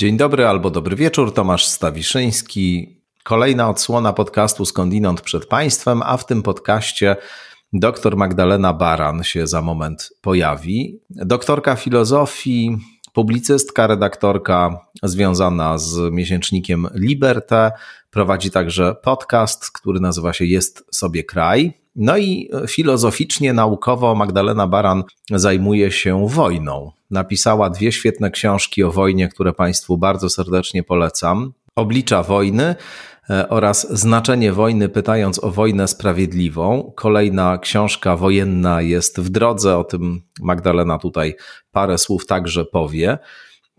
Dzień dobry albo dobry wieczór, Tomasz Stawiszyński. Kolejna odsłona podcastu Skądinąd przed Państwem, a w tym podcaście dr Magdalena Baran się za moment pojawi. Doktorka filozofii, publicystka, redaktorka związana z miesięcznikiem Liberté. Prowadzi także podcast, który nazywa się Jest sobie kraj. No i filozoficznie, naukowo Magdalena Baran zajmuje się wojną. Napisała dwie świetne książki o wojnie, które Państwu bardzo serdecznie polecam. Oblicza wojny oraz Znaczenie wojny, pytając o wojnę sprawiedliwą. Kolejna książka wojenna jest w drodze, o tym Magdalena tutaj parę słów także powie.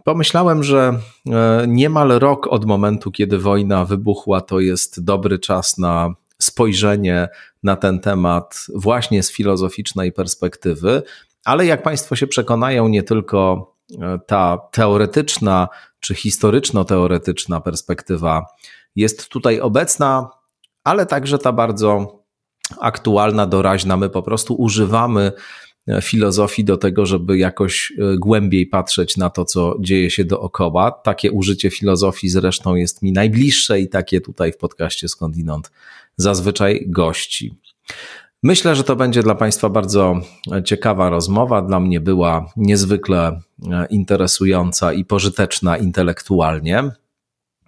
Pomyślałem, że e, niemal rok od momentu, kiedy wojna wybuchła, to jest dobry czas na spojrzenie na ten temat właśnie z filozoficznej perspektywy, ale jak Państwo się przekonają, nie tylko e, ta teoretyczna czy historyczno-teoretyczna perspektywa jest tutaj obecna, ale także ta bardzo aktualna, doraźna. My po prostu używamy e, filozofii do tego, żeby jakoś e, głębiej patrzeć na to, co dzieje się dookoła. Takie użycie filozofii zresztą jest mi najbliższe i takie tutaj w podcaście skądinąd zazwyczaj gości. Myślę, że to będzie dla Państwa bardzo ciekawa rozmowa. Dla mnie była niezwykle e, interesująca i pożyteczna intelektualnie.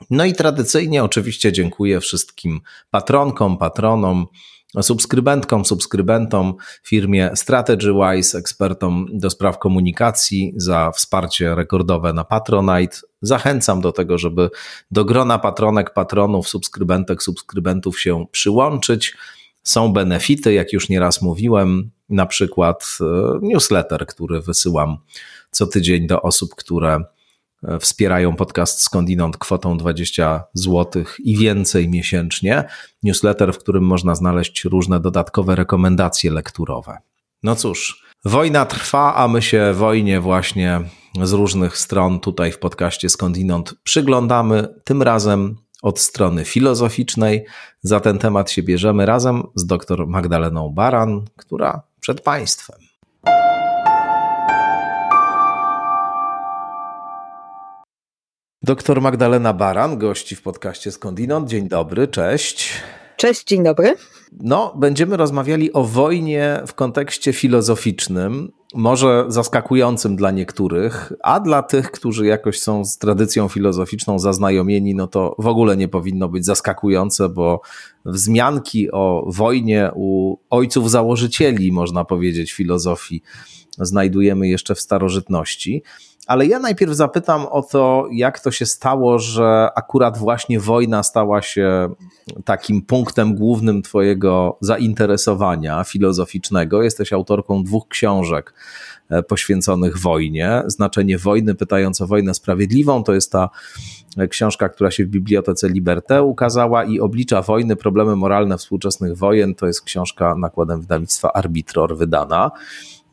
No i tradycyjnie oczywiście dziękuję wszystkim patronkom, patronom, subskrybentkom, subskrybentom, firmie StrategyWise, ekspertom do spraw komunikacji za wsparcie rekordowe na Patronite. Zachęcam do tego, żeby do grona patronek, patronów, subskrybentek, subskrybentów się przyłączyć. Są benefity, jak już nieraz mówiłem, na przykład e, newsletter, który wysyłam co tydzień do osób, które wspierają podcast skądinąd kwotą 20 zł i więcej miesięcznie. Newsletter, w którym można znaleźć różne dodatkowe rekomendacje lekturowe. No cóż, wojna trwa, a my się wojnie właśnie z różnych stron tutaj w podcaście skądinąd przyglądamy. Tym razem od strony filozoficznej. Za ten temat się bierzemy razem z dr Magdaleną Baran, która przed Państwem. Doktor Magdalena Baran, gości w podcaście Skądinąd. Dzień dobry, cześć. Cześć, dzień dobry. No, będziemy rozmawiali o wojnie w kontekście filozoficznym, może zaskakującym dla niektórych, a dla tych, którzy jakoś są z tradycją filozoficzną zaznajomieni, no to w ogóle nie powinno być zaskakujące, bo wzmianki o wojnie u ojców założycieli, można powiedzieć, filozofii znajdujemy jeszcze w starożytności. Ale ja najpierw zapytam o to, jak to się stało, że akurat właśnie wojna stała się takim punktem głównym Twojego zainteresowania filozoficznego. Jesteś autorką dwóch książek e, poświęconych wojnie. Znaczenie wojny, pytając o wojnę sprawiedliwą, to jest ta książka, która się w Bibliotece Liberté ukazała i Oblicza wojny, problemy moralne współczesnych wojen, to jest książka nakładem wydawnictwa Arbitror wydana.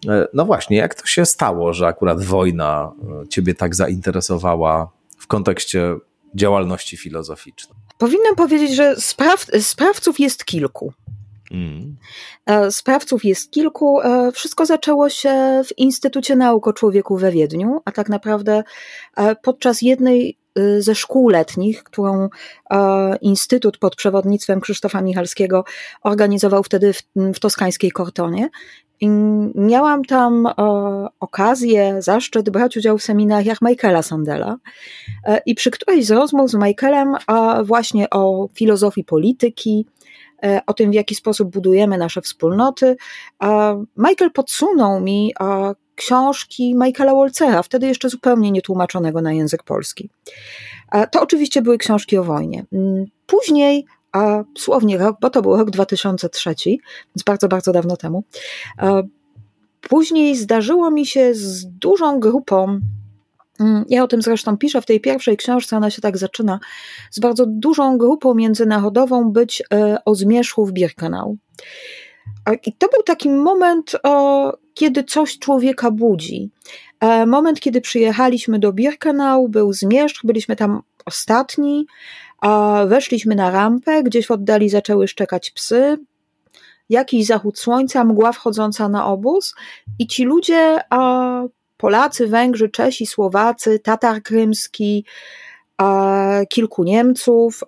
E, no właśnie, jak to się stało, że akurat wojna e, Ciebie tak zainteresowała w kontekście działalności filozoficznej? Powinnam powiedzieć, że spraw, sprawców jest kilku. Mm. E, sprawców jest kilku. Wszystko zaczęło się w Instytucie Nauk o Człowieku we Wiedniu, a tak naprawdę podczas jednej ze szkół letnich, którą Instytut pod przewodnictwem Krzysztofa Michalskiego organizował wtedy w, w toskańskiej Kortonie. I miałam tam e, okazję, zaszczyt brać udział w seminariach Michaela Sandela. E, I przy którejś z rozmów z Michaelem e, właśnie o filozofii polityki, e, o tym, w jaki sposób budujemy nasze wspólnoty, e, Michael podsunął mi e, książki Michaela Wolcera, wtedy jeszcze zupełnie nietłumaczonego na język polski. To oczywiście były książki o wojnie. Mm, później a słownie rok, bo to był rok 2003, więc bardzo, bardzo dawno temu. Później zdarzyło mi się z dużą grupą mm, ja o tym zresztą piszę w tej pierwszej książce, ona się tak zaczyna, z bardzo dużą grupą międzynarodową być e, o zmierzchu w Birkenau. I to był taki moment, kiedy coś człowieka budzi. E, moment, kiedy przyjechaliśmy do Birkenau, był zmierzch, byliśmy tam ostatni, a weszliśmy na rampę, gdzieś w oddali zaczęły szczekać psy, jakiś zachód słońca, mgła wchodząca na obóz i ci ludzie a, Polacy, Węgrzy, Czesi, Słowacy, Tatar krymski, kilku Niemców.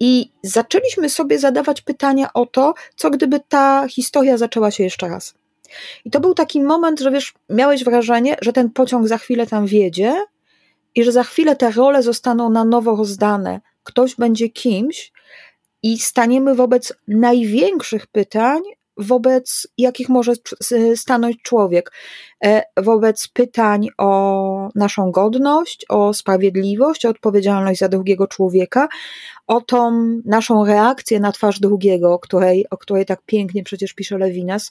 I zaczęliśmy sobie zadawać pytania o to, co gdyby ta historia zaczęła się jeszcze raz. I to był taki moment, że wiesz, miałeś wrażenie, że ten pociąg za chwilę tam wiedzie i że za chwilę te role zostaną na nowo rozdane. Ktoś będzie kimś i staniemy wobec największych pytań, wobec jakich może stanąć człowiek, e, wobec pytań o naszą godność, o sprawiedliwość, o odpowiedzialność za drugiego człowieka, o tą naszą reakcję na twarz drugiego, o której, o której tak pięknie przecież pisze Lewinas,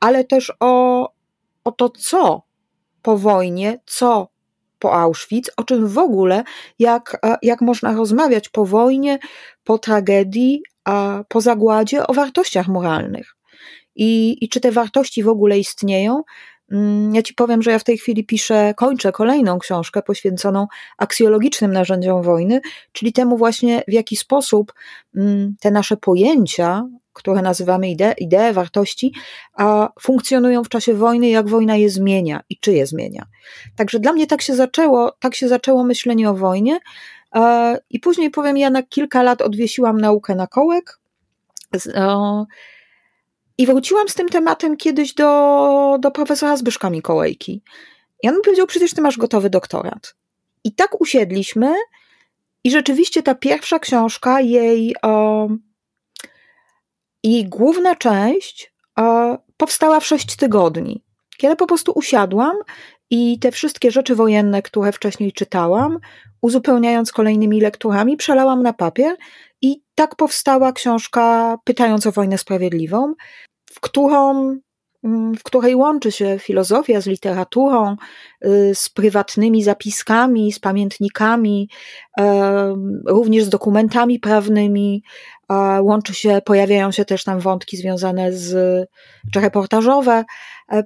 ale też o, o to, co po wojnie, co po Auschwitz, o czym w ogóle, jak, jak można rozmawiać po wojnie, po tragedii, po zagładzie o wartościach moralnych. I, I czy te wartości w ogóle istnieją? Mm, ja ci powiem, że ja w tej chwili piszę, kończę kolejną książkę poświęconą aksjologicznym narzędziom wojny, czyli temu właśnie, w jaki sposób mm, te nasze pojęcia, które nazywamy idee, idee wartości, a funkcjonują w czasie wojny, jak wojna je zmienia i czy je zmienia. Także dla mnie tak się zaczęło, tak się zaczęło myślenie o wojnie. I później powiem, ja na kilka lat odwiesiłam naukę na kołek. I wróciłam z tym tematem kiedyś do, do profesora Zbyszka Mikołajki. I on mi powiedział, przecież ty masz gotowy doktorat. I tak usiedliśmy i rzeczywiście ta pierwsza książka, jej, o, jej główna część powstała w sześć tygodni. Kiedy po prostu usiadłam i te wszystkie rzeczy wojenne, które wcześniej czytałam, uzupełniając kolejnymi lekturami, przelałam na papier i tak powstała książka Pytając o wojnę sprawiedliwą, w którą mm, w której łączy się filozofia z literaturą, y, z prywatnymi zapiskami, z pamiętnikami, również z dokumentami prawnymi. Łączy się, pojawiają się też tam wątki związane z, czy reportażowe. E,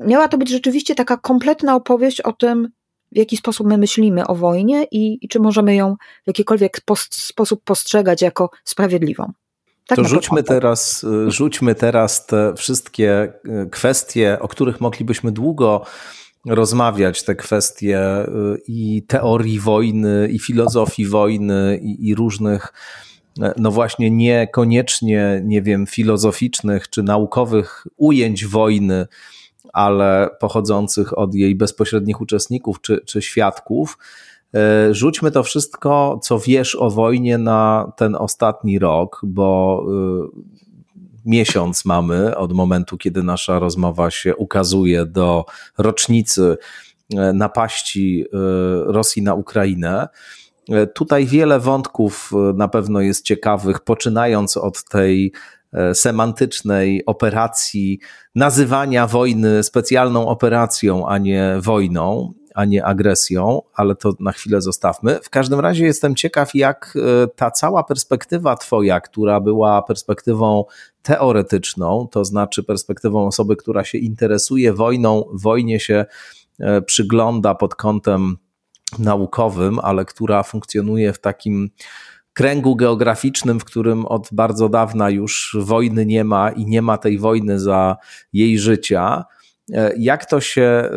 miała to być rzeczywiście taka kompletna opowieść o tym, w jaki sposób my myślimy o wojnie i, i czy możemy ją w jakikolwiek post, sposób postrzegać jako sprawiedliwą. Tak to rzućmy teraz, y, rzućmy teraz te wszystkie y, kwestie, o których moglibyśmy długo rozmawiać, te kwestie i teorii wojny, i filozofii wojny, i, i różnych, no właśnie niekoniecznie, nie wiem, filozoficznych czy naukowych ujęć wojny, ale pochodzących od jej bezpośrednich uczestników czy, czy świadków. E, rzućmy to wszystko, co wiesz o wojnie na ten ostatni rok, bo e, miesiąc mamy od momentu, kiedy nasza rozmowa się ukazuje do rocznicy e, napaści Rosji na Ukrainę. Tutaj wiele wątków na pewno jest ciekawych, poczynając od tej semantycznej operacji, nazywania wojny specjalną operacją, a nie wojną, a nie agresją, ale to na chwilę zostawmy. W każdym razie jestem ciekaw, jak e, ta cała perspektywa Twoja, która była perspektywą teoretyczną, to znaczy perspektywą osoby, która się interesuje wojną, wojnie się e, przygląda pod kątem naukowym, ale która funkcjonuje w takim kręgu geograficznym, w którym od bardzo dawna już wojny nie ma i nie ma tej wojny za jej życia E, jak to się e,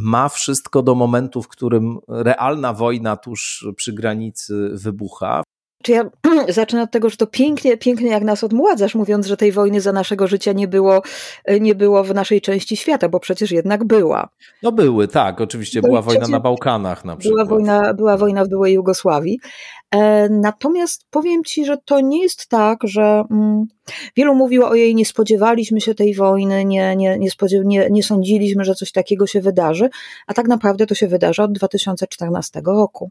ma wszystko do momentu, w którym realna wojna tuż przy granicy wybucha? Czy ja zacznę od tego, że to pięknie, pięknie jak nas odmładzasz, mówiąc, że tej wojny za naszego życia nie było, e, nie było w naszej części świata, bo przecież jednak była. No były, tak, oczywiście. była wojna na Bałkanach na przykład. Była wojna, była wojna w byłej Jugosławii. E, natomiast powiem Ci, że to nie jest tak, że mm, wielu mówiło o jej, nie spodziewaliśmy się tej wojny, nie, nie, nie, nie, nie sądziliśmy, że coś takiego się wydarzy, a tak naprawdę to się wydarza od 2014 roku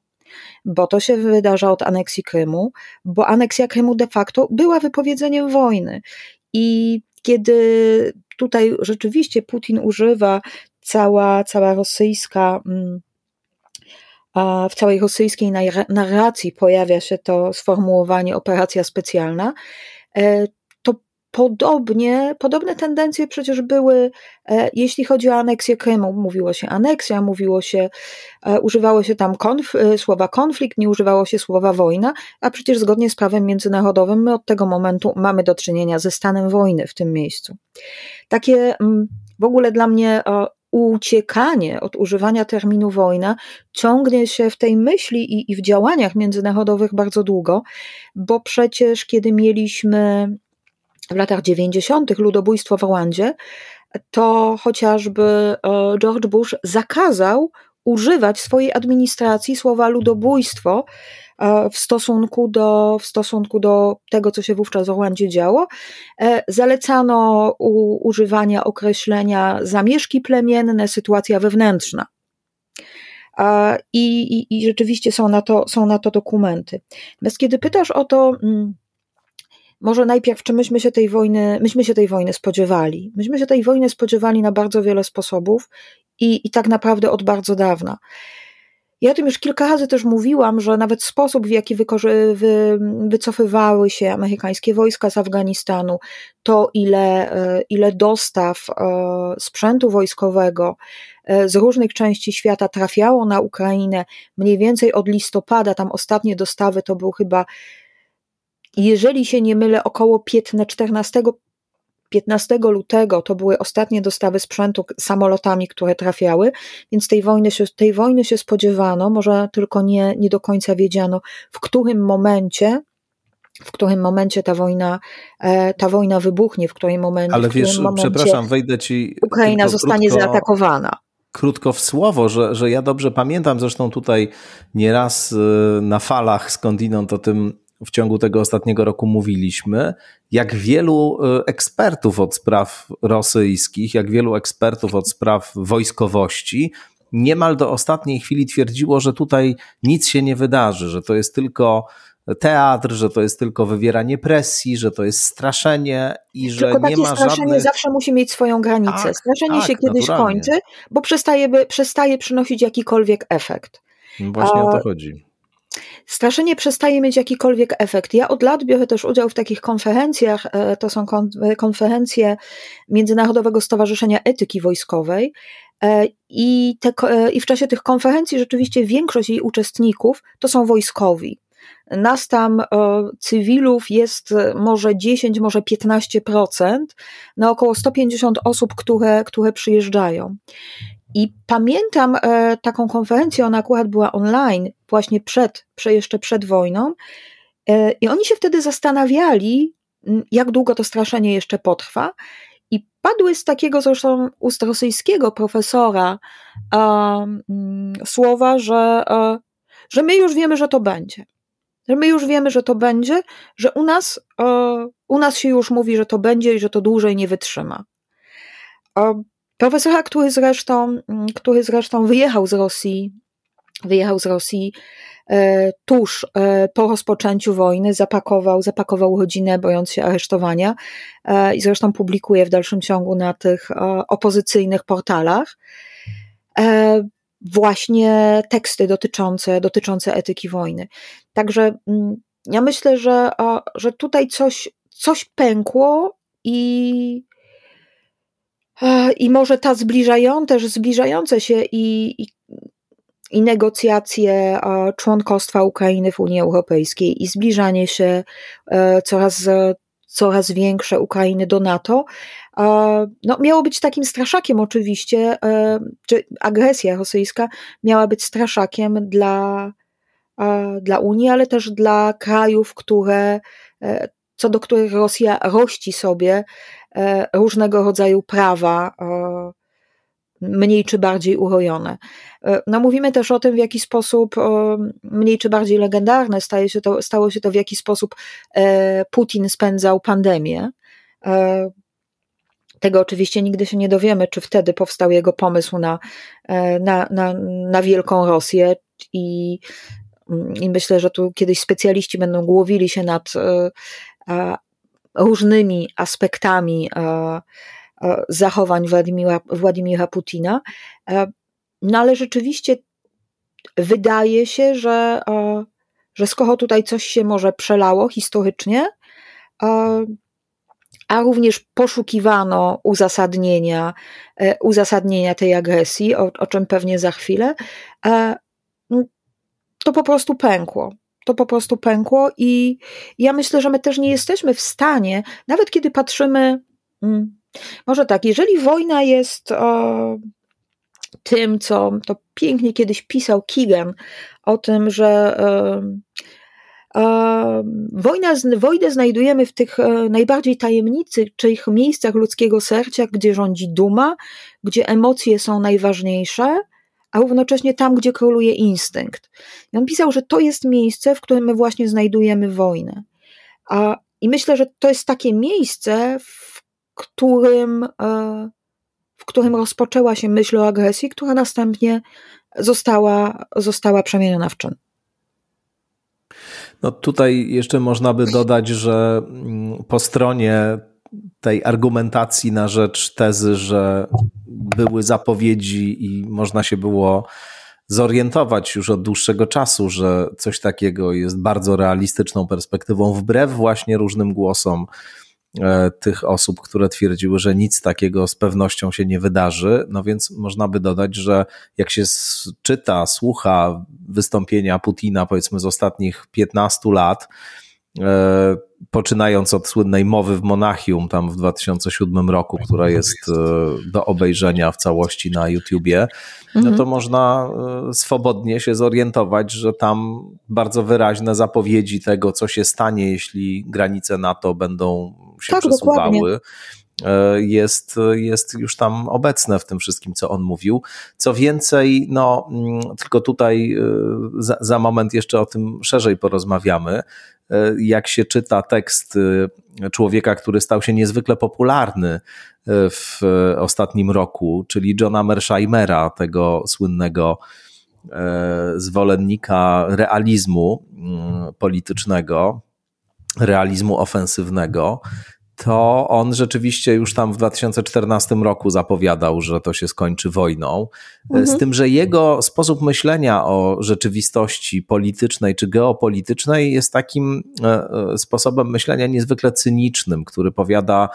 bo to się wydarza od aneksji Krymu, bo aneksja Krymu de facto była wypowiedzeniem wojny. I kiedy tutaj rzeczywiście Putin używa cała, cała rosyjska. Mm, w całej rosyjskiej narracji pojawia się to sformułowanie operacja specjalna, e, Podobnie, podobne tendencje przecież były, e, jeśli chodzi o aneksję Krymu. Mówiło się aneksja, mówiło się, e, używało się tam konf, e, słowa konflikt, nie używało się słowa wojna, a przecież zgodnie z prawem międzynarodowym my od tego momentu mamy do czynienia ze stanem wojny w tym miejscu. Takie mm, w ogóle dla mnie uciekanie od używania terminu wojna ciągnie się w tej myśli i, i w działaniach międzynarodowych bardzo długo, bo przecież kiedy mieliśmy w latach 90. ludobójstwo w Rwandzie, to chociażby e, George Bush zakazał używać swojej administracji słowa ludobójstwo e, w stosunku do, w stosunku do tego, co się wówczas w Rwandzie działo. E, zalecano u, używania określenia zamieszki plemienne, sytuacja wewnętrzna. I, i, I rzeczywiście są na, to, są na to dokumenty. Natomiast kiedy pytasz o to, mm, może najpierw, czy myśmy się tej wojny, myśmy się tej wojny spodziewali. Myśmy się tej wojny spodziewali na bardzo wiele sposobów i, i tak naprawdę od bardzo dawna. Ja o tym już kilka razy też mówiłam, że nawet sposób, w jaki wykorzy- wy, wycofywały się amerykańskie wojska z Afganistanu, to ile, e, ile dostaw e, sprzętu wojskowego e, z różnych części świata trafiało na Ukrainę, mniej więcej od listopada, tam ostatnie dostawy to był chyba jeżeli się nie mylę, około 15, 14, 15 lutego to były ostatnie dostawy sprzętu samolotami, które trafiały, więc tej wojny się, tej wojny się spodziewano, może tylko nie, nie do końca wiedziano, w którym momencie w którym momencie ta wojna, e, ta wojna wybuchnie, w którym momencie. Ale wiesz, przepraszam, wejdę ci. Ukraina zostanie krótko, zaatakowana. Krótko w słowo, że, że ja dobrze pamiętam, zresztą tutaj nieraz y, na falach skądinąd o tym w ciągu tego ostatniego roku mówiliśmy, jak wielu e, ekspertów od spraw rosyjskich, jak wielu ekspertów od spraw wojskowości niemal do ostatniej chwili twierdziło, że tutaj nic się nie wydarzy, że to jest tylko teatr, że to jest tylko wywieranie presji, że to jest straszenie i że tylko nie ma straszenie żadnych... zawsze musi mieć swoją granicę. Tak, straszenie tak, się kiedyś naturalnie. kończy, bo przestaje, przestaje przynosić jakikolwiek efekt. Właśnie A... o to chodzi straszenie przestaje mieć jakikolwiek efekt. Ja od lat biorę też udział w takich konferencjach, e, to są konferencje Międzynarodowego Stowarzyszenia Etyki Wojskowej. E, I, te, e, I w czasie tych konferencji rzeczywiście większość jej uczestników to są wojskowi. Nas tam cywilów jest może 10, może 15% na około 150 osób, które, które przyjeżdżają. I pamiętam e, taką konferencję, ona akurat była online, właśnie przed, jeszcze przed wojną, e, i oni się wtedy zastanawiali, jak długo to straszenie jeszcze potrwa. I padły z takiego zresztą ust rosyjskiego profesora słowa, że, e, że my już wiemy, że to będzie. Że my już wiemy, że to będzie, że u nas, u nas się już mówi, że to będzie i że to dłużej nie wytrzyma. Profesora, który zresztą, mm, który zresztą wyjechał z Rosji, wyjechał z Rosji e, tuż e, po rozpoczęciu wojny, zapakował, zapakował rodzinę, bojąc się aresztowania e, i zresztą publikuje w dalszym ciągu na tych opozycyjnych portalach właśnie teksty dotyczące, dotyczące etyki wojny. Także mm, ja myślę, że, że tutaj coś, coś pękło i i może ta zbliżające, też zbliżające się i, i, i negocjacje członkostwa Ukrainy w Unii Europejskiej i zbliżanie się e, coraz, coraz większe Ukrainy do NATO, no, miało być takim straszakiem oczywiście, e, czy agresja rosyjska miała być straszakiem dla, dla Unii, ale też dla krajów, które, e, co do których Rosja rości sobie E, różnego rodzaju prawa, e, mniej czy bardziej urojone. E, no mówimy też o tym, w jaki sposób mniej czy bardziej legendarne staje się to, stało się to, w jaki sposób Putin spędzał pandemię. Tego oczywiście nigdy się nie dowiemy, czy wtedy powstał jego pomysł na, na, na, na Wielką Rosję i, i myślę, że tu kiedyś specjaliści będą głowili się nad różnymi aspektami e, e, zachowań Władimira, Władimira Putina. E, no ale rzeczywiście wydaje się, że, że skoro tutaj coś się może przelało historycznie, a również poszukiwano uzasadnienia, uzasadnienia tej agresji, o, o czym pewnie za chwilę, to po prostu pękło to po prostu pękło i ja myślę, że my też nie jesteśmy w stanie, nawet kiedy patrzymy, mm, może tak, jeżeli wojna jest, tym, co to pięknie kiedyś pisał Keegan, o tym, że Wojna, wojnę znajdujemy w tych e, najbardziej tajemniczych miejscach ludzkiego serca, gdzie rządzi duma, gdzie emocje są najważniejsze, a równocześnie tam, gdzie króluje instynkt. I on pisał, że to jest miejsce, w którym my właśnie znajdujemy wojnę. A, I myślę, że to jest takie miejsce, w którym, e, w którym rozpoczęła się myśl o agresji, która następnie została, została przemieniona w czyn. No tutaj jeszcze można by dodać, że mm, po stronie tej argumentacji na rzecz tezy, że były zapowiedzi i można się było zorientować już od dłuższego czasu, że coś takiego jest bardzo realistyczną perspektywą, wbrew właśnie różnym głosom E, tych osób, które twierdziły, że nic takiego z pewnością się nie wydarzy. No więc można by dodać, że jak się czyta, słucha wystąpienia Putina, powiedzmy z ostatnich 15 lat, poczynając od słynnej mowy w Monachium tam w 2007 roku, która jest e, do obejrzenia w całości na YouTubie, no to mhm. można swobodnie się zorientować, że tam bardzo wyraźne zapowiedzi tego, co się stanie, jeśli granice NATO będą się tak, przesuwały. Dokładnie e, jest, jest już tam obecne w tym wszystkim, co on mówił. Co więcej, no, mm, tylko tutaj e, za, za moment jeszcze o tym szerzej porozmawiamy. E, jak się czyta tekst człowieka, który stał się niezwykle popularny w ostatnim roku, czyli Johna Mersheimera, tego słynnego zwolennika realizmu mm, politycznego, realizmu ofensywnego, to on rzeczywiście już tam w 2014 roku zapowiadał, że to się skończy wojną. Mhm. Z tym, że jego sposób myślenia o rzeczywistości politycznej czy geopolitycznej jest takim e, e, sposobem myślenia niezwykle cynicznym, który powiada,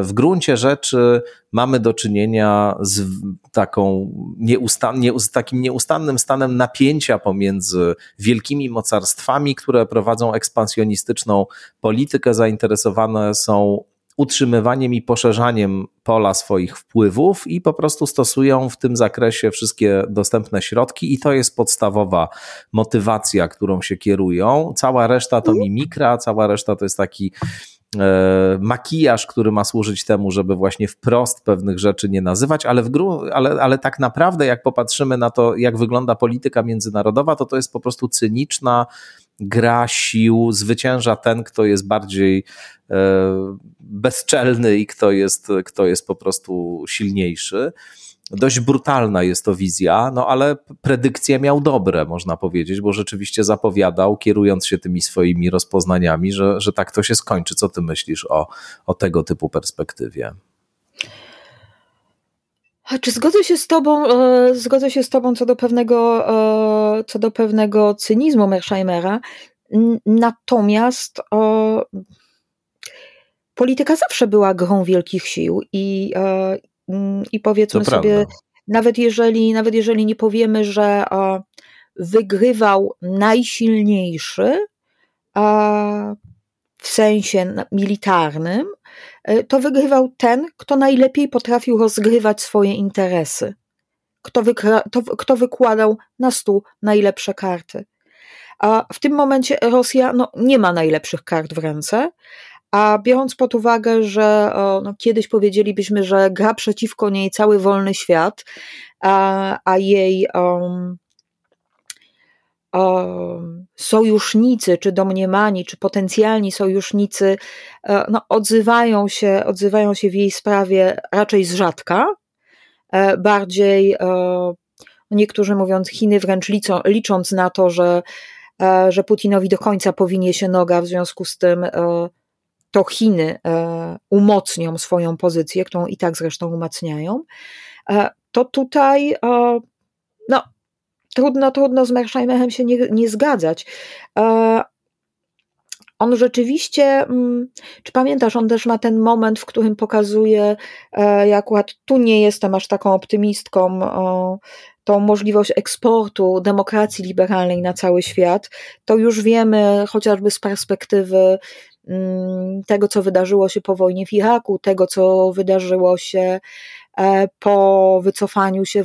w gruncie rzeczy mamy do czynienia z taką nieustan, nie, z takim nieustannym stanem napięcia pomiędzy wielkimi mocarstwami, które prowadzą ekspansjonistyczną politykę, zainteresowane są utrzymywaniem i poszerzaniem pola swoich wpływów i po prostu stosują w tym zakresie wszystkie dostępne środki, i to jest podstawowa motywacja, którą się kierują. Cała reszta to mimikra, cała reszta to jest taki makijaż, który ma służyć temu, żeby właśnie wprost pewnych rzeczy nie nazywać, ale, w gru, ale, ale tak naprawdę, jak popatrzymy na to, jak wygląda polityka międzynarodowa, to to jest po prostu cyniczna gra sił, zwycięża ten, kto jest bardziej e, bezczelny i kto jest, kto jest po prostu silniejszy. Dość brutalna jest to wizja, no ale predykcje miał dobre, można powiedzieć, bo rzeczywiście zapowiadał, kierując się tymi swoimi rozpoznaniami, że, że tak to się skończy. Co ty myślisz o, o tego typu perspektywie? Czy zgodzę się z tobą, e, zgodzę się z tobą co do pewnego, e, co do pewnego cynizmu Mersheimera, natomiast e, polityka zawsze była grą wielkich sił i, e, i powiedzmy sobie, nawet jeżeli, nawet jeżeli nie powiemy, że wygrywał najsilniejszy w sensie militarnym, e, to wygrywał ten, kto najlepiej potrafił rozgrywać swoje interesy. Kto, wykra- to, kto wykładał na stół najlepsze karty. A w tym momencie Rosja no, nie ma najlepszych kart w ręce, a biorąc pod uwagę, że no, kiedyś powiedzielibyśmy, że gra przeciwko niej cały wolny świat, a, a jej um, sojusznicy, czy domniemani, czy potencjalni sojusznicy e, no, odzywają, się, odzywają się w jej sprawie raczej z rzadka. E, bardziej e, niektórzy mówiąc Chiny wręcz liczą, licząc na to, że, że Putinowi do końca powinie się noga, w związku z tym to Chiny e, umocnią swoją pozycję, którą i tak zresztą umacniają, e, to tutaj e, no, trudno, trudno z Mersheimerem się nie, nie zgadzać. On rzeczywiście, mm, czy pamiętasz, on też ma ten moment, w którym pokazuje, ja akurat tu nie jestem aż taką optymistką, tą możliwość eksportu demokracji liberalnej na cały świat, to już wiemy chociażby z perspektywy tego, co wydarzyło się po wojnie w Iraku, tego, co wydarzyło się E, po wycofaniu się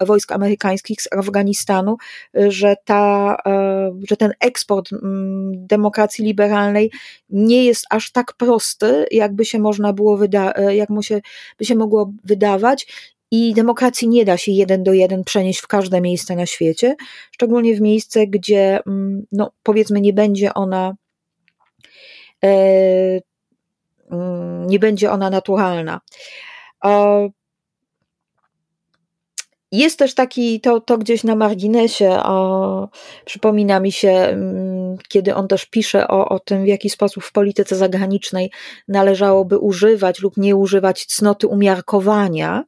wojsk, amerykańskich z Afganistanu, że, ta, e, że ten eksport mm, demokracji liberalnej nie jest aż tak prosty, jakby się można było wyda- e, jak mu się, by się mogło wydawać. I demokracji nie da się jeden do jeden przenieść w każde miejsce na świecie, szczególnie w miejsce, gdzie, mm, no, powiedzmy, nie będzie ona mm, nie będzie ona naturalna. Jest też taki, to, to gdzieś na marginesie, o, przypomina mi się, mm, kiedy on też pisze o, o tym, w jaki sposób w polityce zagranicznej należałoby używać lub nie używać cnoty umiarkowania.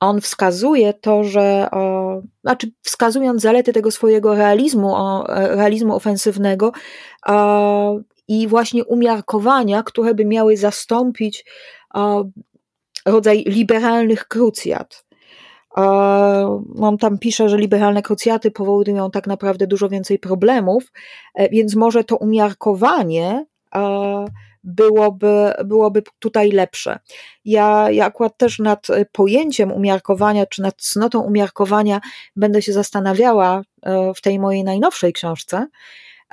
On wskazuje to, że, o, znaczy wskazując zalety tego swojego realizmu, o, realizmu ofensywnego o, i właśnie umiarkowania, które by miały zastąpić rodzaj liberalnych krucjat. On tam pisze, że liberalne krucjaty powodują tak naprawdę dużo więcej problemów, e, więc może to umiarkowanie byłoby, byłoby tutaj lepsze. Ja, ja akurat też nad pojęciem umiarkowania, czy nad cnotą umiarkowania będę się zastanawiała e, w tej mojej najnowszej książce,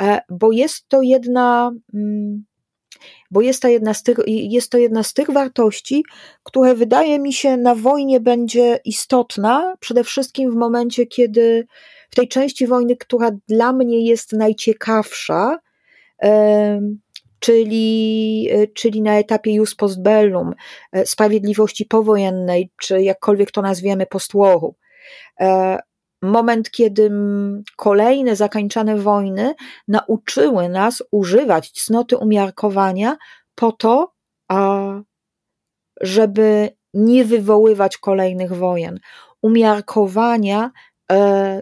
e, bo jest to jedna mm, bo jest to, jedna z tych, jest to jedna z tych wartości, które wydaje mi się na wojnie będzie istotna, przede wszystkim w momencie, kiedy w tej części wojny, która dla mnie jest najciekawsza, czyli, czyli na etapie jus post bellum, e, sprawiedliwości powojennej, czy jakkolwiek to nazwiemy postworu. E, moment, kiedy kolejne zakańczane wojny nauczyły nas używać cnoty umiarkowania po to, żeby nie wywoływać kolejnych wojen. Umiarkowania e,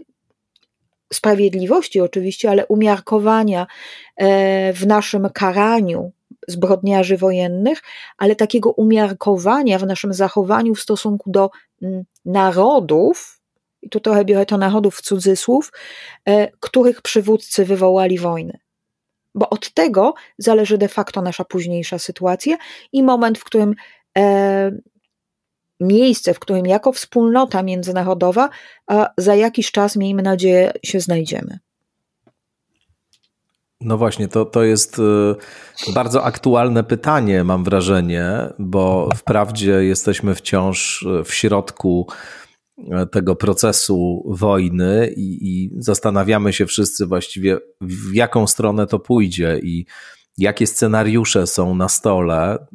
sprawiedliwości oczywiście, ale umiarkowania e, w naszym karaniu zbrodniarzy wojennych, ale takiego umiarkowania w naszym zachowaniu w stosunku do narodów, i tu trochę biorę to narodów w cudzysłów, e, których przywódcy wywołali wojny. Bo od tego zależy de facto nasza późniejsza sytuacja i moment, w którym e, miejsce, w którym jako wspólnota międzynarodowa za jakiś czas, miejmy nadzieję, się znajdziemy. No właśnie, to, to jest e, bardzo aktualne pytanie, mam wrażenie, bo wprawdzie jesteśmy wciąż w środku tego procesu wojny i, i, zastanawiamy się wszyscy właściwie, w jaką stronę to pójdzie i jakie scenariusze są na stole,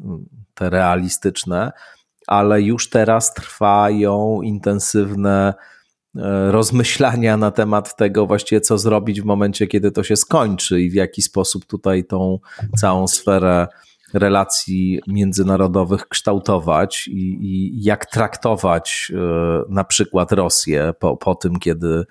te realistyczne, ale już teraz trwają intensywne e, rozmyślania na temat tego właściwie, co zrobić w momencie, kiedy to się skończy i w jaki sposób tutaj tą całą sferę relacji międzynarodowych kształtować i, i jak traktować e, na przykład Rosję po, po tym, kiedy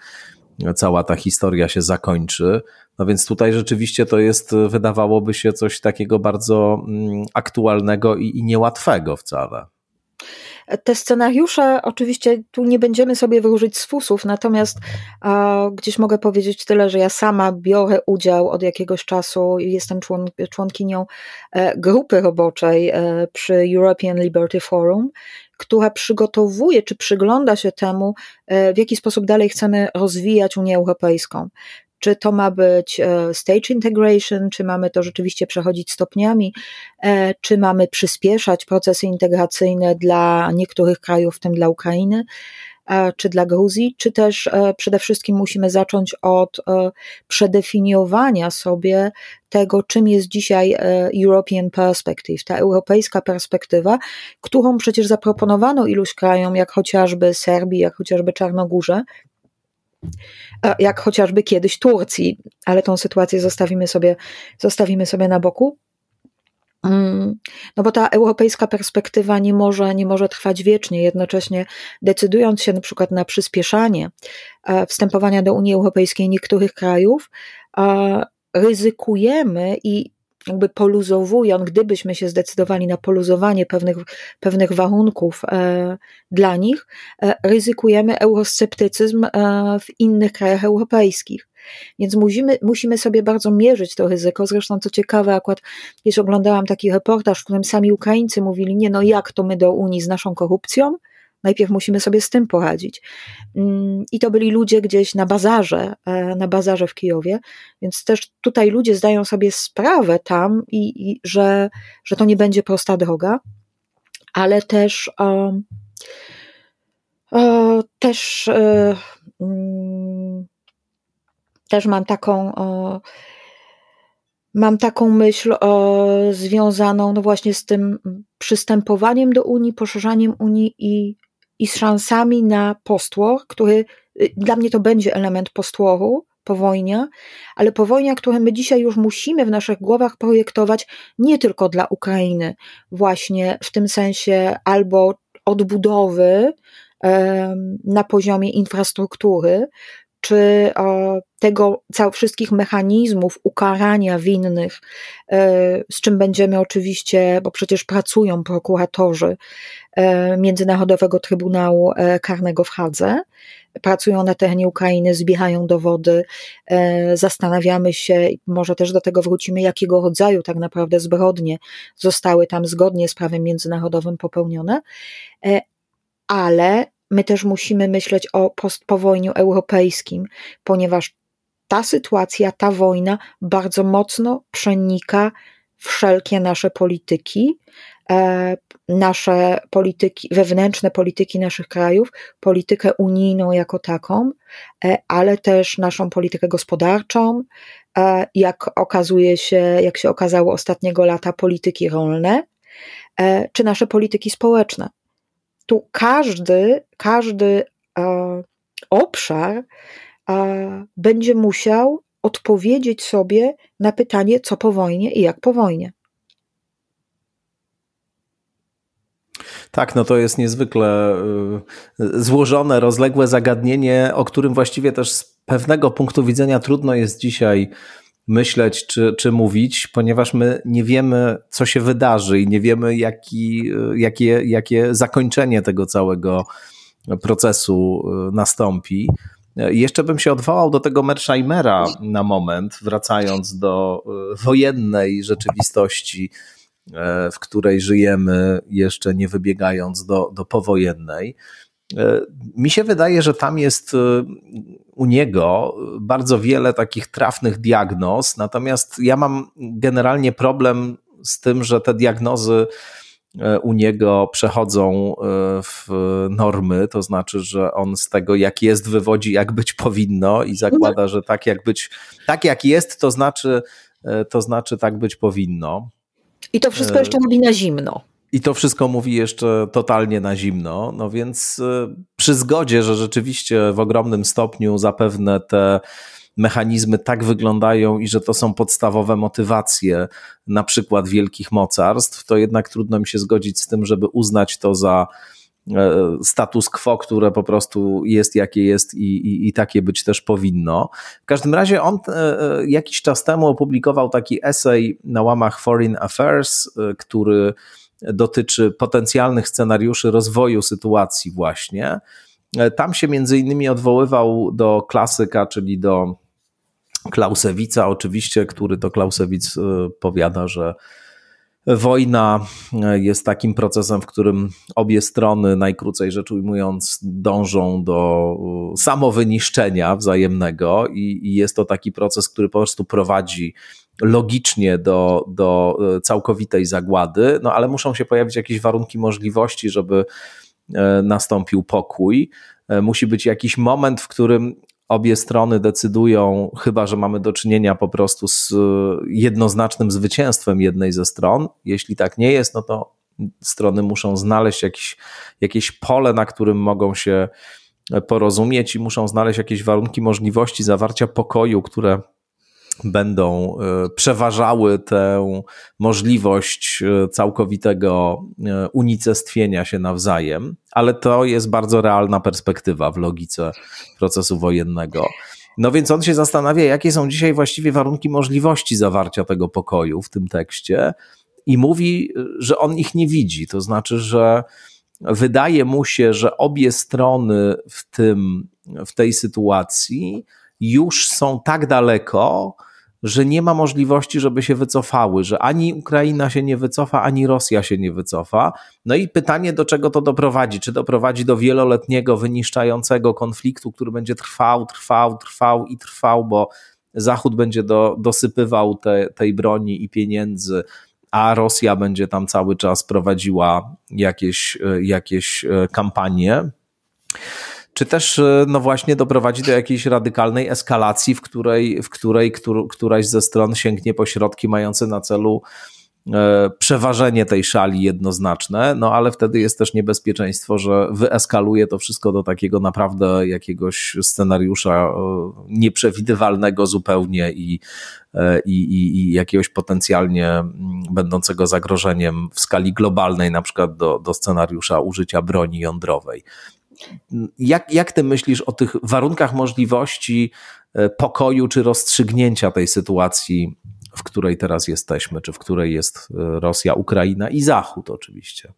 cała ta historia się zakończy. No więc tutaj rzeczywiście to jest, wydawałoby się, coś takiego bardzo mm, aktualnego i, i niełatwego wcale. Te scenariusze, oczywiście tu nie będziemy sobie wróżyć z fusów, natomiast a, gdzieś mogę powiedzieć tyle, że ja sama biorę udział od jakiegoś czasu, jestem człon, członkinią e, grupy roboczej e, przy European Liberty Forum, która przygotowuje czy przygląda się temu, e, w jaki sposób dalej chcemy rozwijać Unię Europejską czy to ma być e, stage integration, czy mamy to rzeczywiście przechodzić stopniami, e, czy mamy przyspieszać procesy integracyjne dla niektórych krajów, w tym dla Ukrainy, e, czy dla Gruzji, czy też przede wszystkim musimy zacząć od przedefiniowania sobie tego, czym jest dzisiaj European Perspective, ta europejska perspektywa, którą przecież zaproponowano iluś krajom, jak chociażby Serbii, jak chociażby Czarnogórze, jak chociażby kiedyś Turcji, ale tą sytuację zostawimy sobie, zostawimy sobie na boku. Mm, no bo ta europejska perspektywa nie może, nie może trwać wiecznie, jednocześnie decydując się na przykład na przyspieszanie e, wstępowania do Unii Europejskiej niektórych krajów, ryzykujemy i jakby poluzowując, gdybyśmy się zdecydowali na poluzowanie pewnych, pewnych warunków e, dla nich, e, ryzykujemy eurosceptycyzm e, w innych krajach europejskich. Więc musimy, musimy sobie bardzo mierzyć to ryzyko. Zresztą co ciekawe, akurat kiedyś oglądałam taki reportaż, w którym sami Ukraińcy mówili, nie no jak to my do Unii z naszą korupcją, Najpierw musimy sobie z tym poradzić. Mm, I to byli ludzie gdzieś na bazarze, e, na bazarze w Kijowie, więc też tutaj ludzie zdają sobie sprawę tam, i, i że, że to nie będzie prosta droga, ale też um, też um, też mam taką mam taką myśl o, związaną no właśnie z tym przystępowaniem do Unii, poszerzaniem Unii i i z szansami na postłor, który y, dla mnie to będzie element postłoru, powojnia, ale powojnia, które my dzisiaj już musimy w naszych głowach projektować nie tylko dla Ukrainy, właśnie w tym sensie albo odbudowy na poziomie infrastruktury, czy tego wszystkich mechanizmów ukarania winnych, e, z czym będziemy oczywiście, bo przecież pracują prokuratorzy e, Międzynarodowego Trybunału e, Karnego w Hadze, pracują na terenie Ukrainy, zbierają dowody, zastanawiamy się, może też do tego wrócimy, jakiego rodzaju tak naprawdę zbrodnie zostały tam zgodnie z prawem międzynarodowym popełnione, ale my też musimy myśleć o postpowojniu europejskim, ponieważ ta sytuacja, ta wojna bardzo mocno przenika wszelkie nasze polityki, e, nasze polityki, wewnętrzne polityki naszych krajów, politykę unijną jako taką, e, ale też naszą politykę gospodarczą, e, jak okazuje się, jak się okazało ostatniego lata, polityki rolne, czy nasze polityki społeczne tu każdy, każdy e, obszar e, będzie musiał odpowiedzieć sobie na pytanie, co po wojnie i jak po wojnie. Tak, no to jest niezwykle y, złożone, rozległe zagadnienie, o którym właściwie też z pewnego punktu widzenia trudno jest dzisiaj myśleć czy, czy mówić, ponieważ my nie wiemy, co się wydarzy i nie wiemy, jaki, jakie, jakie zakończenie tego całego procesu y, nastąpi. Jeszcze bym się odwołał do tego Mersheimera na moment, wracając do wojennej rzeczywistości, w której żyjemy, jeszcze nie wybiegając do, do powojennej. E, mi się wydaje, że tam jest e, u niego bardzo wiele takich trafnych diagnoz, natomiast ja mam generalnie problem z tym, że te diagnozy e, u niego przechodzą w normy, to znaczy, że on z tego, jak jest, wywodzi, jak być powinno i zakłada, że tak jak być, tak jak jest, to znaczy, to znaczy tak być powinno. I to wszystko jeszcze robi na zimno. I to wszystko mówi jeszcze totalnie na zimno. No więc y, przy zgodzie, że rzeczywiście w ogromnym stopniu zapewne te mechanizmy tak wyglądają i że to są podstawowe motywacje na przykład wielkich mocarstw, to jednak trudno mi się zgodzić z tym, żeby uznać to za e, status quo, które po prostu jest jakie jest i, i, i, takie być też powinno. W każdym razie on e, e, jakiś czas temu opublikował taki esej na łamach Foreign Affairs, który dotyczy potencjalnych scenariuszy rozwoju sytuacji właśnie. Tam się między innymi odwoływał do klasyka, czyli do Klausewica oczywiście, który to Klausewic e, powiada, że wojna e, jest takim procesem, w którym obie strony, najkrócej rzecz ujmując, dążą do e, samowyniszczenia wzajemnego i, i jest to taki proces, który po prostu prowadzi logicznie do, do e, całkowitej zagłady, no ale muszą się pojawić jakieś warunki możliwości, żeby e, nastąpił pokój. E, musi być jakiś moment, w którym obie strony decydują, chyba że mamy do czynienia po prostu z jednoznacznym zwycięstwem jednej ze stron. Jeśli tak nie jest, no to strony muszą znaleźć jakiś, jakieś pole, na którym mogą się porozumieć i muszą znaleźć jakieś warunki możliwości zawarcia pokoju, które będą e, przeważały tę możliwość e, całkowitego e, unicestwienia się nawzajem, ale to jest bardzo realna perspektywa w logice procesu wojennego. No więc on się zastanawia, jakie są dzisiaj właściwie warunki możliwości zawarcia tego pokoju w tym tekście i mówi, że on ich nie widzi. To znaczy, że wydaje mu się, że obie strony w, tym, w tej sytuacji już są tak daleko, że nie ma możliwości, żeby się wycofały, że ani Ukraina się nie wycofa, ani Rosja się nie wycofa. No i pytanie, do czego to doprowadzi? Czy doprowadzi do wieloletniego, wyniszczającego konfliktu, który będzie trwał, trwał, trwał i trwał, bo Zachód będzie do, dosypywał te, tej broni i pieniędzy, a Rosja będzie tam cały czas prowadziła jakieś, jakieś e, kampanie czy też e, no właśnie doprowadzi do jakiejś radykalnej eskalacji, w której, w której któr, któraś ze stron sięgnie po środki mające na celu e, przeważenie tej szali jednoznaczne, no ale wtedy jest też niebezpieczeństwo, że wyeskaluje to wszystko do takiego naprawdę jakiegoś scenariusza e, nieprzewidywalnego zupełnie i, i, i, i jakiegoś potencjalnie mm, będącego zagrożeniem w skali globalnej, na przykład do, do scenariusza użycia broni jądrowej. Jak, jak ty myślisz o tych warunkach możliwości e, pokoju czy rozstrzygnięcia tej sytuacji, w której teraz jesteśmy, czy w której jest e, Rosja, Ukraina i Zachód oczywiście?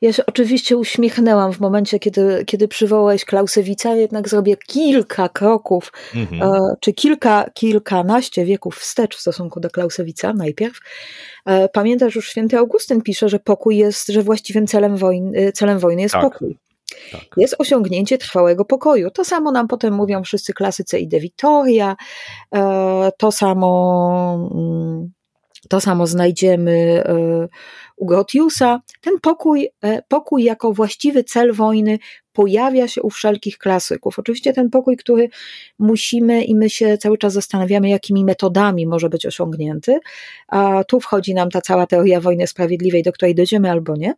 Ja się oczywiście uśmiechnęłam w momencie, kiedy, kiedy przywołałeś Klausewica, jednak zrobię kilka kroków, mhm. e, czy kilka, kilkanaście wieków wstecz w stosunku do Klausewica najpierw. Pamiętasz, już święty Augustyn pisze, że pokój jest, że właściwym celem wojny, celem wojny jest tak. pokój. Tak. Jest osiągnięcie trwałego pokoju. To samo nam potem mówią wszyscy klasycy i De Vittoria, e, to samo, mm, to samo znajdziemy e, u Grotiusa. Ten pokój, e, pokój jako właściwy cel wojny pojawia się u wszelkich klasyków. Oczywiście ten pokój, który musimy i my się cały czas zastanawiamy, jakimi metodami może być osiągnięty. A tu wchodzi nam ta cała teoria wojny sprawiedliwej, do której dojdziemy albo nie.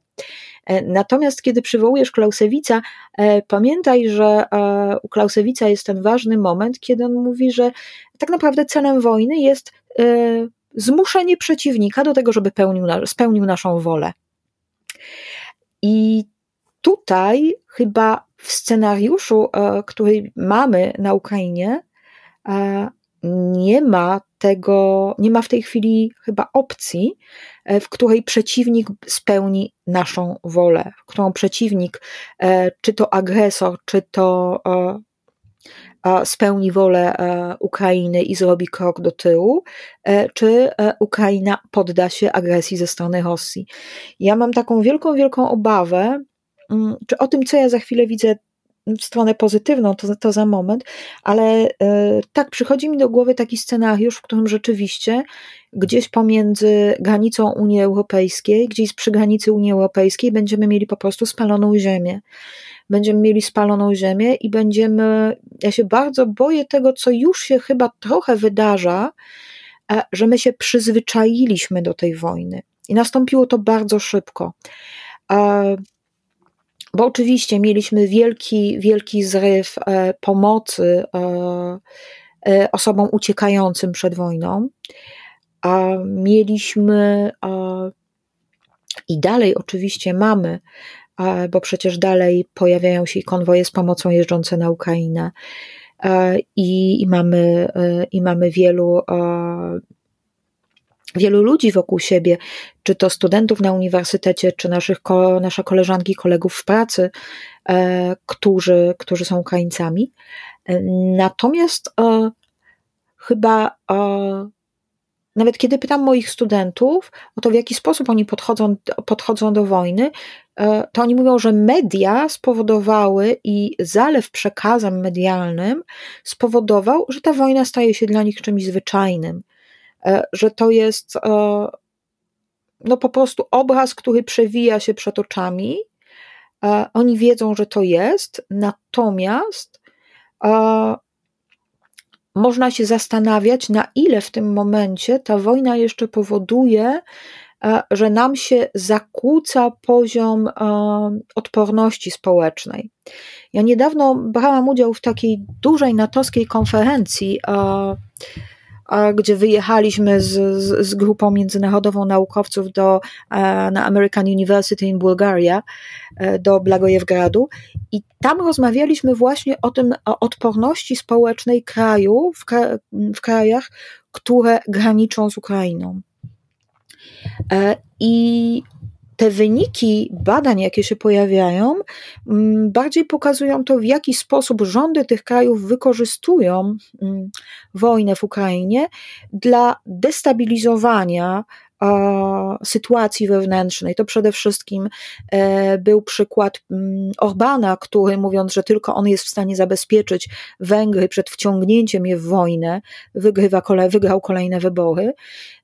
E, natomiast kiedy przywołujesz Klausewica, e, pamiętaj, że e, u Klausewica jest ten ważny moment, kiedy on mówi, że tak naprawdę celem wojny jest zmuszenie przeciwnika do tego, żeby pełnił, spełnił naszą wolę. I tutaj chyba w scenariuszu, który mamy na Ukrainie, nie ma tego, nie ma w tej chwili chyba opcji, e, w której przeciwnik spełni naszą wolę, w którą przeciwnik, e, czy to agresor, czy to e, spełni wolę Ukrainy i zrobi krok do tyłu, czy Ukraina podda się agresji ze strony Rosji. Ja mam taką wielką, wielką obawę, czy o tym, co ja za chwilę widzę w stronę pozytywną, to, to za moment, ale e, tak, przychodzi mi do głowy taki scenariusz, w którym rzeczywiście gdzieś pomiędzy granicą Unii Europejskiej, gdzieś przy granicy Unii Europejskiej będziemy mieli po prostu spaloną ziemię. Będziemy mieli spaloną ziemię i będziemy, ja się bardzo boję tego, co już się chyba trochę wydarza, e, że my się przyzwyczailiśmy do tej wojny. I nastąpiło to bardzo szybko. Bo oczywiście mieliśmy wielki, wielki zryw e, pomocy e, e, osobom uciekającym przed wojną. A mieliśmy i dalej oczywiście mamy, bo przecież dalej pojawiają się konwoje z pomocą jeżdżące na Ukrainę. I, i, mamy, i mamy wielu wielu ludzi wokół siebie, czy to studentów na uniwersytecie, czy naszych, nasze koleżanki, kolegów w pracy, e, którzy, którzy są Ukraińcami. E, natomiast e, chyba nawet kiedy pytam moich studentów o to, w jaki sposób oni podchodzą, podchodzą do wojny, to oni mówią, że media spowodowały i zalew przekazem medialnym spowodował, że ta wojna staje się dla nich czymś zwyczajnym że to jest e, no po prostu obraz, który przewija się przed oczami. E, oni wiedzą, że to jest, natomiast można się zastanawiać, na ile w tym momencie ta wojna jeszcze powoduje, że nam się zakłóca poziom odporności społecznej. Ja niedawno brałam udział w takiej dużej natowskiej konferencji gdzie wyjechaliśmy z, z, z grupą międzynarodową naukowców do, na American University in Bulgaria, do Blagojewgradu i tam rozmawialiśmy właśnie o tym, o odporności społecznej kraju w, w krajach, które graniczą z Ukrainą. I te wyniki badań, jakie się pojawiają, mm, bardziej pokazują to, w jaki sposób rządy tych krajów wykorzystują mm, wojnę w Ukrainie dla destabilizowania sytuacji wewnętrznej. To przede wszystkim e, był przykład mm, Orbana, który mówiąc, że tylko on jest w stanie zabezpieczyć Węgry przed wciągnięciem je w wojnę, wygrywa, wygrał kolejne wybory.